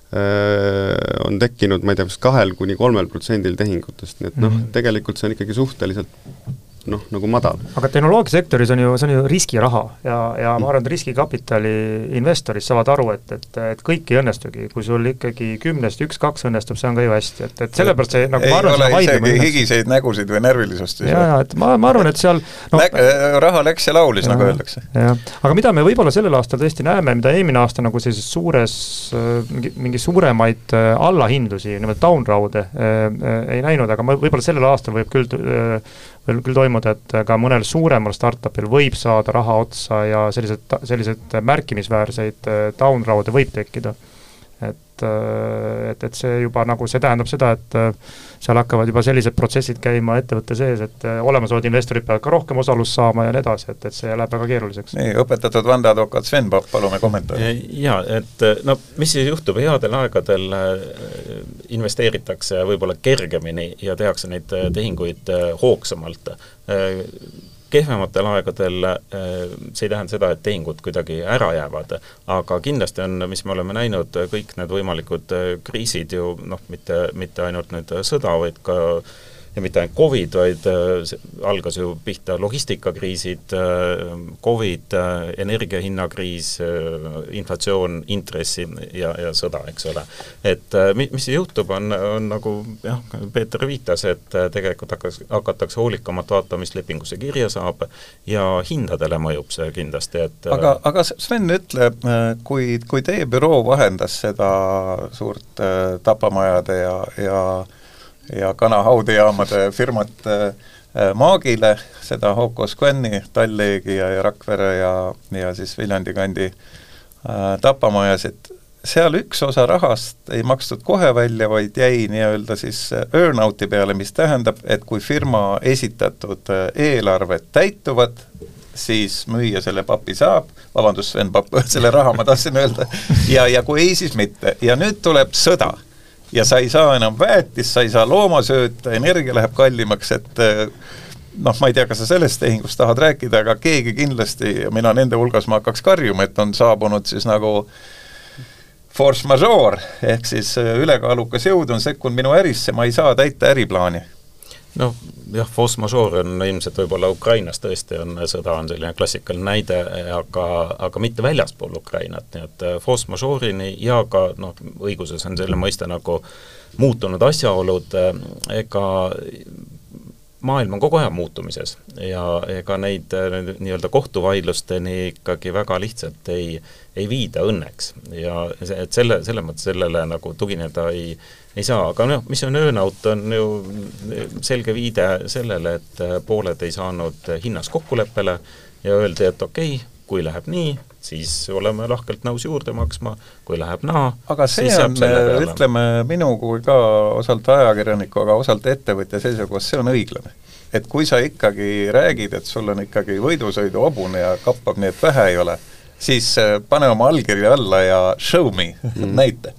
on tekkinud, ma ei tea, kas kahel kuni kolmel protsendil tehingutest, nii et noh, mhm. tegelikult see on ikkagi suhteliselt noh, nagu madal. aga tehnoloogiasektoris on ju, see on ju riskiraha ja, ja ma arvan, et riskikapitali investorid saavad aru, et, et, et kõik ei õnnestugi, kui sul ikkagi kümnest üks-kaks õnnestub, see on ka ju hästi, et, et sellepärast see nagu ei ma arvan, ole isegi higiseid nägusid või närvilisust. jaa, jaa, et ma, ma arvan, et seal no, Lä-, raha läks ja laulis, nagu öeldakse. jah, aga mida me võib-olla sellel aastal tõesti näeme, mida eelmine aasta nagu sellises suures, mingi, mingi suuremaid äh, allahindlusi, nimelt downround'e äh, äh, ei näinud, aga ma võib-olla sellel aastal võib küll äh, veel küll toimuda, et ka mõnel suuremal startupil võib saada raha otsa ja sellised, selliseid märkimisväärseid äh, down round'e võib tekkida. Et, äh, et, et see juba nagu, see tähendab seda, et äh, seal hakkavad juba sellised protsessid käima ettevõtte sees, et olemasolevad investorid peavad ka rohkem osalust saama ja nii edasi, et, et see läheb väga keeruliseks. nii, õpetatud vandeadvokaat Sven Papp, palume kommentaari. jaa, et no mis siis juhtub, headel aegadel investeeritakse võib-olla kergemini ja tehakse neid tehinguid hoogsamalt kehvematel aegadel see ei tähenda seda, et tehingud kuidagi ära jäävad, aga kindlasti on, mis me oleme näinud, kõik need võimalikud kriisid ju noh, mitte, mitte ainult nüüd sõda, vaid ka ja mitte ainult Covid, vaid äh, algas ju pihta logistikakriisid äh,, Covid äh,, energiahinnakriis inflatsioon, intressi ja, ja sõda, eks ole. et äh, mis juhtub, on, on nagu jah, Peeter viitas, et tegelikult hakkas, hakatakse hoolikamat vaatama, mis lepingusse kirja saab ja hindadele mõjub see kindlasti, et aga, aga Sven, ütle, kui, kui teie büroo vahendas seda suurt tapamajade ja, ja ja kanahaudijaamade firmat äh, Maagile, seda Hoko Squeni, Talleegi ja, ja Rakvere ja, ja siis Viljandi kandi äh, tapamajasid, seal üks osa rahast ei makstud kohe välja, vaid jäi nii-öelda siis earn-out'i peale, mis tähendab, et kui firma esitatud äh, eelarved täituvad, siis müüja selle papi saab, vabandust, Sven Papp, <laughs> selle raha ma tahtsin öelda, ja, ja kui ei, siis mitte. ja nüüd tuleb sõda ja sa ei saa enam väetist, sa ei saa loomasööta, energia läheb kallimaks, et eh, noh, ma ei tea, kas sa sellest tehingust tahad rääkida, aga keegi kindlasti, mina nende hulgas ma hakkaks karjuma, et on saabunud siis nagu force majeure, ehk siis eh, ülekaalukas jõud on sekkunud minu ärisse, ma ei saa täita äriplaani noh, jah, force majeure on ilmselt võib-olla Ukrainas tõesti on, sõda on selline klassikaline näide, aga, aga mitte väljaspool Ukrainat, nii et äh, force majeure'ini ja ka noh, õiguses on selline mõiste nagu muutunud asjaolud, äh, ega maailm on kogu aeg muutumises ja ega neid nii-öelda kohtuvaidlusteni ikkagi väga lihtsalt ei, ei viida õnneks. ja et selle, selles mõttes sellele nagu tugineda ei, ei saa, aga noh, mis on earn-out, on ju selge viide sellele, et pooled ei saanud hinnas kokkuleppele ja öeldi, et okei okay,, kui läheb nii, siis oleme lahkelt nõus juurde maksma, kui läheb naa, aga see on, ütleme, minu kui ka osalt ajakirjaniku, aga osalt ettevõtja seisukohast, see on õiglane. et kui sa ikkagi räägid, et sul on ikkagi võidusõidu hobune ja kappab nii, et vähe ei ole, siis äh, pane oma allkiri alla ja show me mm., näita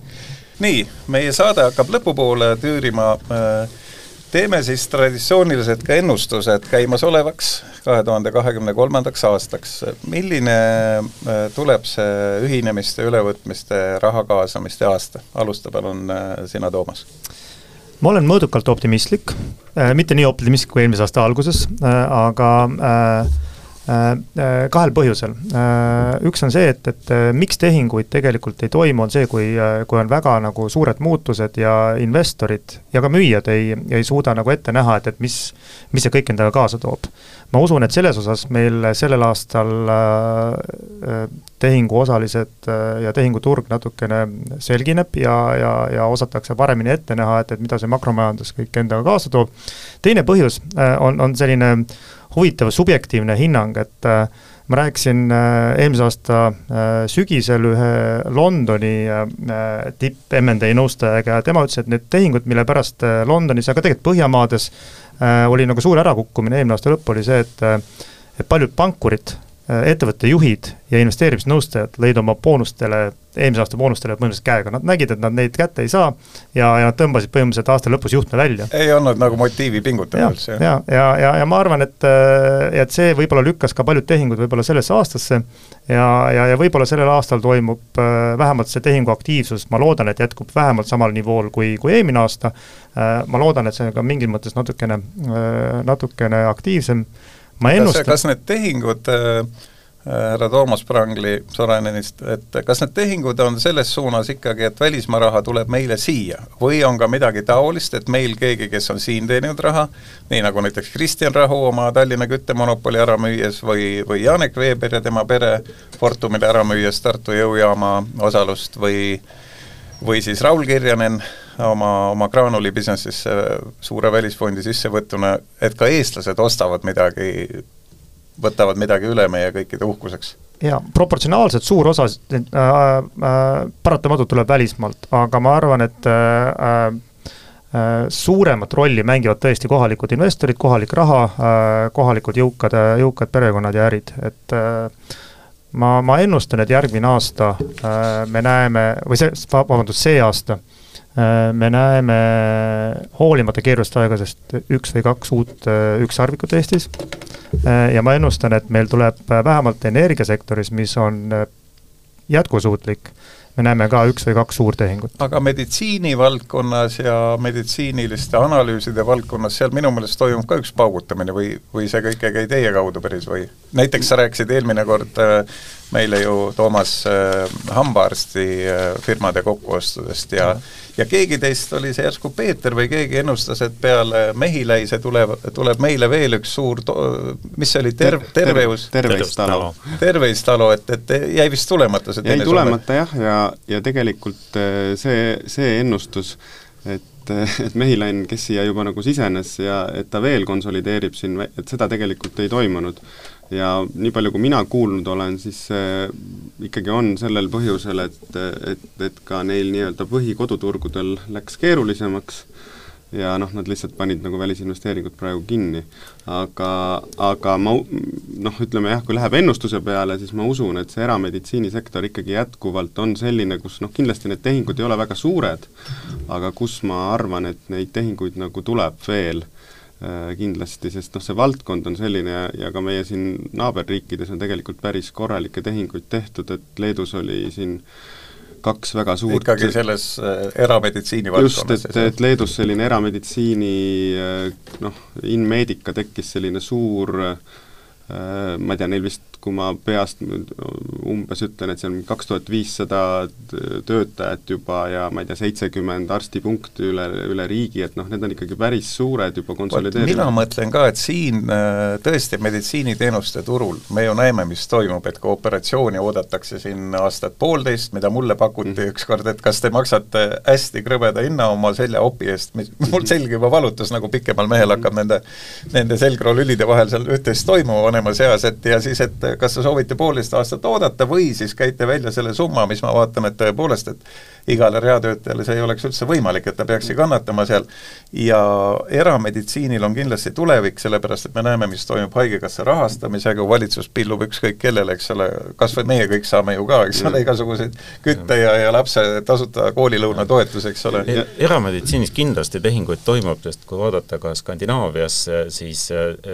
nii, meie saade hakkab lõpupoole tüürima, äh, teeme siis traditsioonilised ka ennustused käimasolevaks kahe tuhande kahekümne kolmandaks aastaks. milline äh, tuleb see ühinemiste, ülevõtmiste, raha kaasamiste aasta? alusta palun äh, sina, Toomas ma olen mõõdukalt optimistlik, mitte nii optimistlik kui eelmise aasta alguses, aga äh, kahel põhjusel. Äh, üks on see, et, et miks tehinguid tegelikult ei toimu, on see, kui, kui on väga nagu suured muutused ja investorid ja ka müüjad ei, ei suuda nagu ette näha, et, et mis, mis see kõik endaga kaasa toob. ma usun, et selles osas meil sellel aastal tehinguosalised ja tehinguturg natukene selgineb ja, ja, ja osatakse paremini ette näha, et, et mida see makromajandus kõik endaga kaasa toob. teine põhjus on, on selline huvitav subjektiivne hinnang, et äh, ma rääkisin äh, eelmise aasta äh, sügisel ühe Londoni tipp M&A nõustajaga ja tema ütles, et need tehingud, mille pärast Londonis, aga tegelikult Põhjamaades oli nagu suur ärakukkumine eelmine aasta lõpp, oli see, et et paljud pankurid ettevõtte juhid ja investeerimisnõustajad lõid oma boonustele, eelmise aasta boonustele põhimõtteliselt käega, nad nägid, et nad neid kätte ei saa ja, ja nad tõmbasid põhimõtteliselt aasta lõpus juhtme välja. ei olnud nagu motiivi pingutada üldse? ja, ja, ja, ja, ma arvan, et, äh, et see võib-olla lükkas ka paljud tehingud võib-olla sellesse aastasse ja, ja, ja võib-olla sellel aastal toimub äh, vähemalt see tehingu aktiivsus, ma loodan, et jätkub vähemalt samal nivool kui, kui eelmine aasta, ma loodan, et see on ka mingil mõttes natukene, natukene aktiivsem ma ennustan. kas, kas need tehingud äh, härra Toomas Prangli Sorainenist, et kas need tehingud on selles suunas ikkagi, et välismaa raha tuleb meile siia või on ka midagi taolist, et meil keegi, kes on siin teeninud raha, nii nagu näiteks Kristjan Rahu oma Tallinna küttemonopoli ära müües või, või Janek Veeber ja tema pere Fortumile ära müües Tartu jõujaama osalust või või siis Raul Kirjanen oma, oma Granuli business'isse suure välisfondi sissevõtuna, et ka eestlased ostavad midagi, võtavad midagi üle meie kõikide uhkuseks. Jaa, proportsionaalselt suur osa äh, äh, paratamatult tuleb välismaalt, aga ma arvan, et äh, äh, suuremat rolli mängivad tõesti kohalikud investorid, kohalik raha äh,, kohalikud jõukad, jõukad perekonnad ja ärid, et äh, ma, ma ennustan, et järgmine aasta äh, me näeme, või see, vabandust, see aasta Äh, me näeme hoolimata keerulist aegadest üks või kaks uut äh, ükssarvikut Eestis. Äh, ja ma ennustan, et meil tuleb vähemalt energiasektoris, mis on jätkusuutlik, me näeme ka üks või kaks suurtehingut. aga meditsiinivaldkonnas ja meditsiiniliste analüüside valdkonnas, seal minu meelest toimub ka üks paugutamine või, või see kõik ei käi teie kaudu päris või? näiteks sa rääkisid eelmine kord meile ju Toomas hambaarsti firmade kokkuostudest ja mm ja keegi teist oli see järsku Peeter või keegi ennustas, et peale Mehiläise tuleb, tuleb meile veel üks suur mis see oli, terv-, Terveus? Terveistalo. Terveistalo, et, et jäi vist tulemata see jäi tulemata jah, ja, ja tegelikult äh, see, see ennustus, et, <laughs> et Mehilain, kes siia juba nagu sisenes ja et ta veel konsolideerib siin, et seda tegelikult ei toimunud ja nii palju, kui mina kuulnud olen, siis see ikkagi on sellel põhjusel, et, et, et ka neil nii-öelda põhikoduturgudel läks keerulisemaks ja noh, nad lihtsalt panid nagu välisinvesteeringud praegu kinni. aga, aga ma noh, ütleme jah, kui läheb ennustuse peale, siis ma usun, et see erameditsiinisektor ikkagi jätkuvalt on selline, kus noh, kindlasti need tehingud ei ole väga suured, aga kus ma arvan, et neid tehinguid nagu tuleb veel Äh, kindlasti, sest noh, see valdkond on selline ja, ja ka meie siin naaberriikides on tegelikult päris korralikke tehinguid tehtud, et Leedus oli siin kaks väga suurt ikkagi selles äh, erameditsiini valdkonnas? just, et, et Leedus selline erameditsiini äh, noh, Inmedica tekkis selline suur äh, ma ei tea, neil vist kui ma peast umbes ütlen, et see on kaks tuhat viissada töötajat juba ja ma ei tea, seitsekümmend arstipunkti üle, üle riigi, et noh, need on ikkagi päris suured juba konsolideerinud. mina mõtlen ka, et siin äh, tõesti meditsiiniteenuste turul me ju näeme, mis toimub, et kui operatsiooni oodatakse siin aastat poolteist, mida mulle pakuti mm. ükskord, et kas te maksate hästi krõbeda hinna oma seljaopi eest, mis <laughs> mul selg juba valutas, nagu pikemal mehel hakkab nende nende selgroolülide vahel seal üht-teist toimuma vanemas eas, et ja siis, et kas te soovite poolteist aastat oodata või siis käite välja selle summa, mis ma vaatan, et tõepoolest, et igale reatöötajale see ei oleks üldse võimalik, et ta peakski kannatama seal. ja erameditsiinil on kindlasti tulevik, sellepärast et me näeme, mis toimub Haigekassa rahastamisega, valitsus pillub ükskõik kellele, eks ole, kas või meie kõik saame ju ka, eks ole, igasuguseid kütte ja, ja lapse tasuta koolilõuna toetusi, eks ole e. erameditsiinis kindlasti tehinguid toimub, sest kui vaadata ka Skandinaavias, siis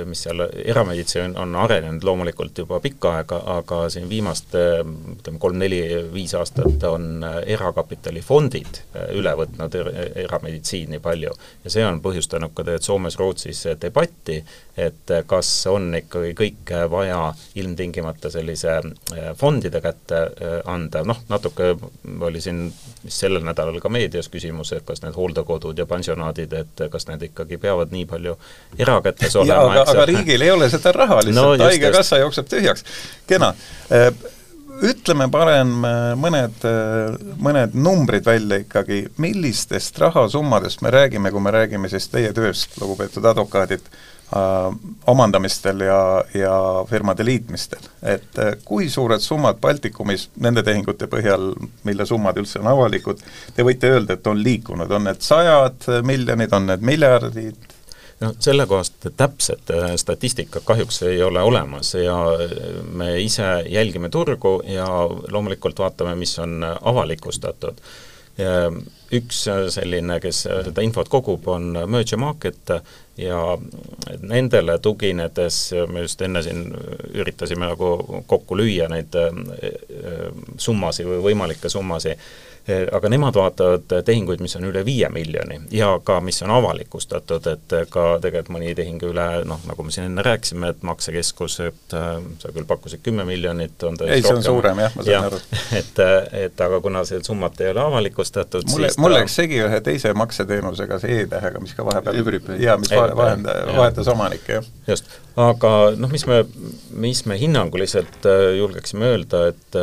mis seal, erameditsiin on arenenud loomulikult juba pikka aega, aga siin viimast ütleme, kolm-neli-viis aastat on erakapital kapitalifondid äh, üle võtnud er erameditsiini palju ja see on põhjustanud ka tegelikult Soomes-Rootsis debatti, et kas on ikkagi kõike vaja ilmtingimata sellise äh, fondide kätte äh, anda, noh, natuke oli siin sellel nädalal ka meedias küsimus, et kas need hooldekodud ja pansionaadid, et kas need ikkagi peavad nii palju erakätes <laughs> olema. aga, aga riigil ei ole seda raha lihtsalt no,, Haigekassa jookseb tühjaks. kena ütleme parem mõned, mõned numbrid välja ikkagi, millistest rahasummadest me räägime, kui me räägime siis teie tööst, lugupeetud advokaadid, omandamistel ja, ja firmade liitmistel. et kui suured summad Baltikumis nende tehingute põhjal, mille summad üldse on avalikud, te võite öelda, et on liikunud, on need sajad miljonid, on need miljardid, no sellekohast täpset äh, statistikat kahjuks ei ole olemas ja me ise jälgime turgu ja loomulikult vaatame, mis on avalikustatud. Üks selline, kes seda infot kogub, on Merge Market ja nendele tuginedes me just enne siin üritasime nagu kokku lüüa neid äh, summasid või võimalikke summasid aga nemad vaatavad tehinguid, mis on üle viie miljoni ja ka mis on avalikustatud, et ka tegelikult mõni tehing üle noh, nagu me siin enne rääkisime, et maksekeskus, et sa küll pakkusid kümme miljonit, on ta ei, see on rohkem. suurem jah, ma saan ja, aru. <laughs> et, et aga kuna seda summat ei ole avalikustatud, mulle, mul läks segi ühe teise makseteenusega, see E-tähega, mis ka vahepeal jaa, mis vahenda, vahetas omanikke, jah. just, aga noh, mis me, mis me hinnanguliselt julgeksime öelda, et,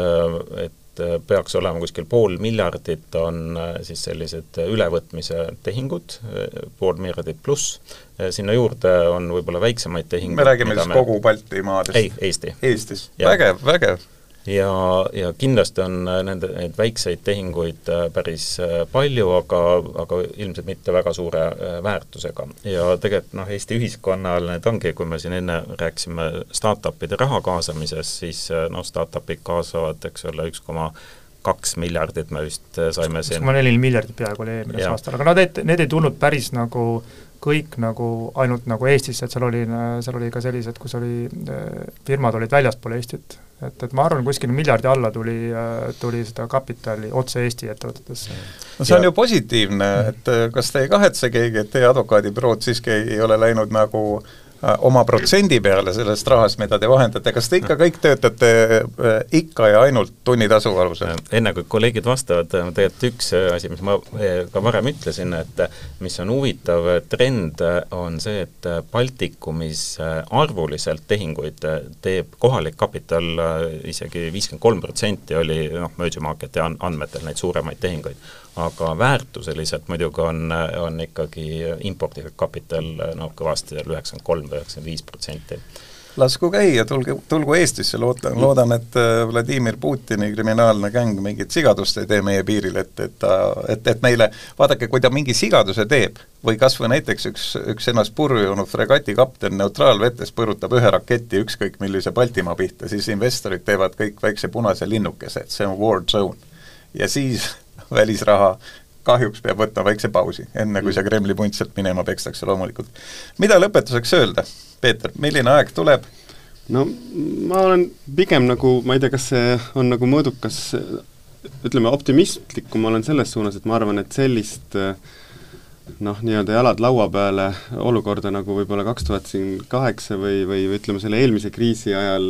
et et peaks olema kuskil pool miljardit, on äh, siis sellised ülevõtmise tehingud, äh, pool miljardit pluss, sinna juurde on võib-olla väiksemaid tehinguid me räägime siis me... kogu Baltimaadest? ei, Eesti. Eestis, vägev, vägev ja, ja kindlasti on äh, nende, neid väikseid tehinguid äh, päris äh, palju, aga, aga ilmselt mitte väga suure väärtusega. ja tegelikult noh, Eesti ühiskonnal need ongi, kui me siin enne rääkisime startup'ide raha kaasamisest, siis noh, startup'id kaasavad, eks ole, üks koma kaks miljardit me vist saime siin. üks koma neli miljardit peaaegu oli eelmisel aastal, aga no need, need ei tulnud päris nagu kõik nagu ainult nagu Eestisse, et seal oli, seal oli ka sellised, kus oli, firmad olid väljaspool Eestit, et, et ma arvan, kuskil miljardi alla tuli, tuli seda kapitali otse Eesti ettevõtetesse. no see on ja. ju positiivne, et kas te ei kahetse keegi, et teie advokaadibürood siiski ei ole läinud nagu äh, Äh, oma protsendi peale sellest rahast, mida te vahendate, kas te ikka kõik töötate äh, ikka ja ainult tunnitasu alusel? enne kui kolleegid vastavad, äh, tegelikult üks asi, mis ma ka varem ütlesin, et mis on huvitav trend, on see, et Baltikumis arvuliselt tehinguid teeb kohalik kapital isegi viiskümmend kolm protsenti oli noh, Merge Marketi andmetel neid suuremaid tehinguid aga väärtuseliselt muidugi on, on ikkagi imporditud kapital noh, kõvasti seal üheksakümmend kolm või üheksakümmend viis protsenti lasku käia, tulge, tulgu Eestisse, loodan, loodan, et äh, Vladimir Putini kriminaalne gäng mingit sigadust ei tee meie piiril, et, et ta, et, et meile, vaadake, kui ta mingi sigaduse teeb, või kas või näiteks üks, üks ennast purju joonud fregati kapten neutraalvetes põrutab ühe raketi ükskõik millise Baltimaa pihta, siis investorid teevad kõik väikse punase linnukese, et see on war zone. ja siis välisraha kahjuks peab võtma väikse pausi, enne kui see Kremli punt sealt minema pekstakse loomulikult. mida lõpetuseks öelda, Peeter, milline aeg tuleb? no ma olen pigem nagu, ma ei tea, kas see on nagu mõõdukas, ütleme optimistlikum olen selles suunas, et ma arvan, et sellist äh, noh, nii-öelda jalad laua peale olukorda, nagu võib-olla kaks tuhat siin kaheksa või, või ütleme, selle eelmise kriisi ajal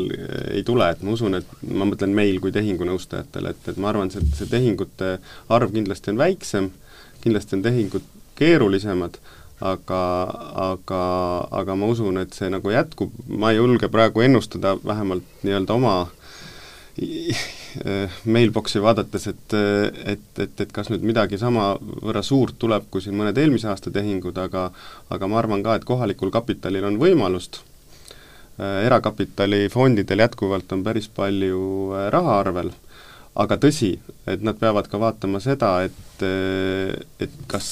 ei tule, et ma usun, et ma mõtlen meil kui tehingunõustajatele, et, et ma arvan, see, see tehingute arv kindlasti on väiksem, kindlasti on tehingud keerulisemad, aga, aga, aga ma usun, et see nagu jätkub, ma ei julge praegu ennustada vähemalt nii-öelda oma Äh, mailbox'i vaadates, et, et, et, et kas nüüd midagi samavõrra suurt tuleb, kui siin mõned eelmise aasta tehingud, aga aga ma arvan ka, et kohalikul kapitalil on võimalust, äh, erakapitalifondidel jätkuvalt on päris palju äh, raha arvel, aga tõsi, et nad peavad ka vaatama seda, et, et kas,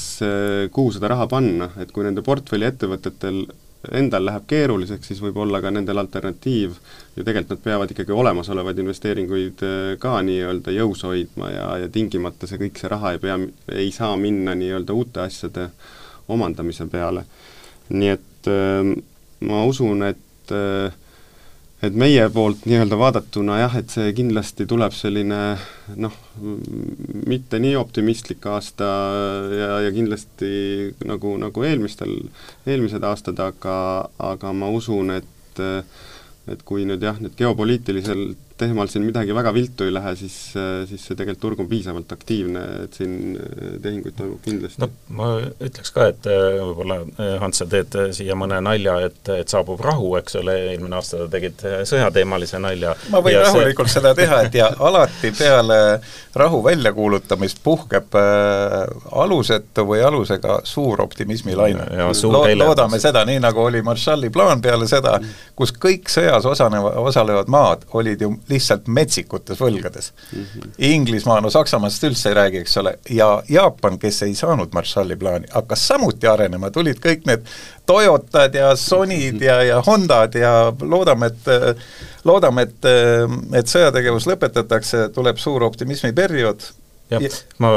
kuhu seda raha panna, et kui nende portfelli ettevõtetel endal läheb keeruliseks, siis võib olla ka nendel alternatiiv, ju tegelikult nad peavad ikkagi olemasolevaid investeeringuid äh, ka nii-öelda jõus hoidma ja, ja tingimata see kõik see raha ei pea, ei saa minna nii-öelda uute asjade omandamise peale. nii et äh, ma usun, et äh, et meie poolt nii-öelda vaadatuna jah, et see kindlasti tuleb selline noh, mitte nii optimistlik aasta ja, ja kindlasti nagu, nagu eelmistel, eelmised aastad, aga, aga ma usun, et et kui nüüd jah, need geopoliitiliselt teemal siin midagi väga viltu ei lähe, siis, siis see tegelikult turg on piisavalt aktiivne, et siin tehinguid toimub kindlasti. no ma ütleks ka, et võib-olla Hans, sa teed siia mõne nalja, et, et saabub rahu, eks ole, eelmine aasta tegid sõjateemalise nalja. ma võin rahulikult see... seda teha, et ja alati peale rahu väljakuulutamist puhkeb alusetu või alusega suur optimismilaine. Lo loodame seda, nii nagu oli Marshalli plaan peale seda, kus kõik sõjas osaneva, osalevad maad olid ju lihtsalt metsikutes võlgades mm. -hmm. Inglismaa, no Saksamaast üldse ei räägi, eks ole, ja Jaapan, kes ei saanud Marshalli plaani, hakkas samuti arenema, tulid kõik need Toyotad ja Sonyd ja, ja Hondad ja loodame, et loodame, et, et sõjategevus lõpetatakse, tuleb suur optimismiperiood, jah, ma,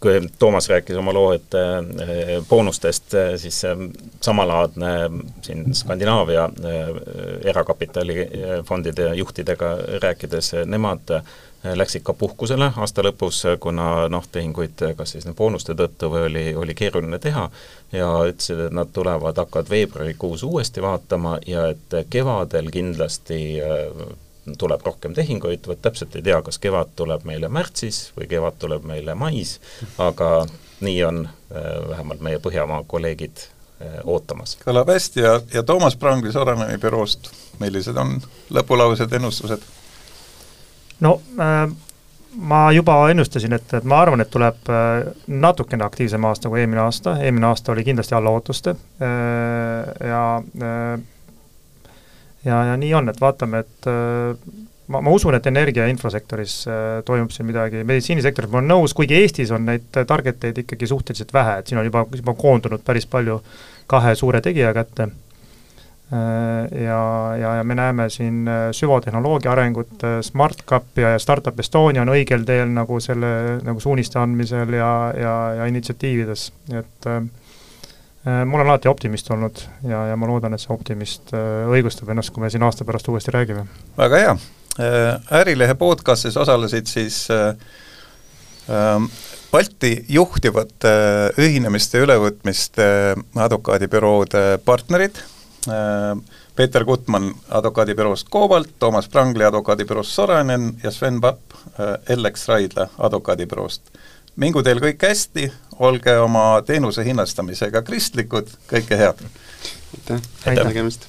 kui Toomas rääkis oma loo, et äh, boonustest, äh, siis samalaadne siin Skandinaavia äh, erakapitalifondide juhtidega rääkides, nemad läksid ka puhkusele aasta lõpus, kuna noh, tehinguid kas siis boonuste tõttu või oli, oli keeruline teha ja ütlesid, et nad tulevad, hakkavad veebruarikuus uuesti vaatama ja et kevadel kindlasti tuleb rohkem tehinguid, vot täpselt ei tea, kas kevad tuleb meile märtsis või kevad tuleb meile mais, aga nii on äh, vähemalt meie Põhjamaa kolleegid äh, ootamas. kõlab hästi ja, ja Toomas Prangli Soraneni büroost, millised on lõpulaused, ennustused? no äh, ma juba ennustasin, et, et ma arvan, et tuleb natukene aktiivsem aasta kui eelmine aasta, eelmine aasta oli kindlasti alla ootuste äh, ja äh, ja, ja nii on, et vaatame, et äh, ma, ma usun, et energia- ja infosektoris äh, toimub siin midagi, meditsiinisektoris ma olen nõus, kuigi Eestis on neid target eid ikkagi suhteliselt vähe, et siin on juba, juba koondunud päris palju kahe suure tegija kätte. Äh, ja, ja, ja me näeme siin süvatehnoloogia arengut, SmartCap ja, ja Startup Estonia on õigel teel nagu selle nagu suuniste andmisel ja, ja, ja initsiatiivides, et ma olen alati optimist olnud ja, ja ma loodan, et see optimist äh, õigustab ennast, kui me siin aasta pärast uuesti räägime. väga hea, äh, Ärilehe podcastis osalesid siis ähm, Balti juhtivate ühinemiste ülevõtmiste advokaadibüroode partnerid, Peeter Gutmann advokaadibüroost Cobalt, Toomas Prangli advokaadibüroost Sorainen ja Sven Papp Ellex Raidla advokaadibüroost. Mingu teil kõik hästi, olge oma teenuse hinnastamisega kristlikud, kõike head! aitäh, nägemist!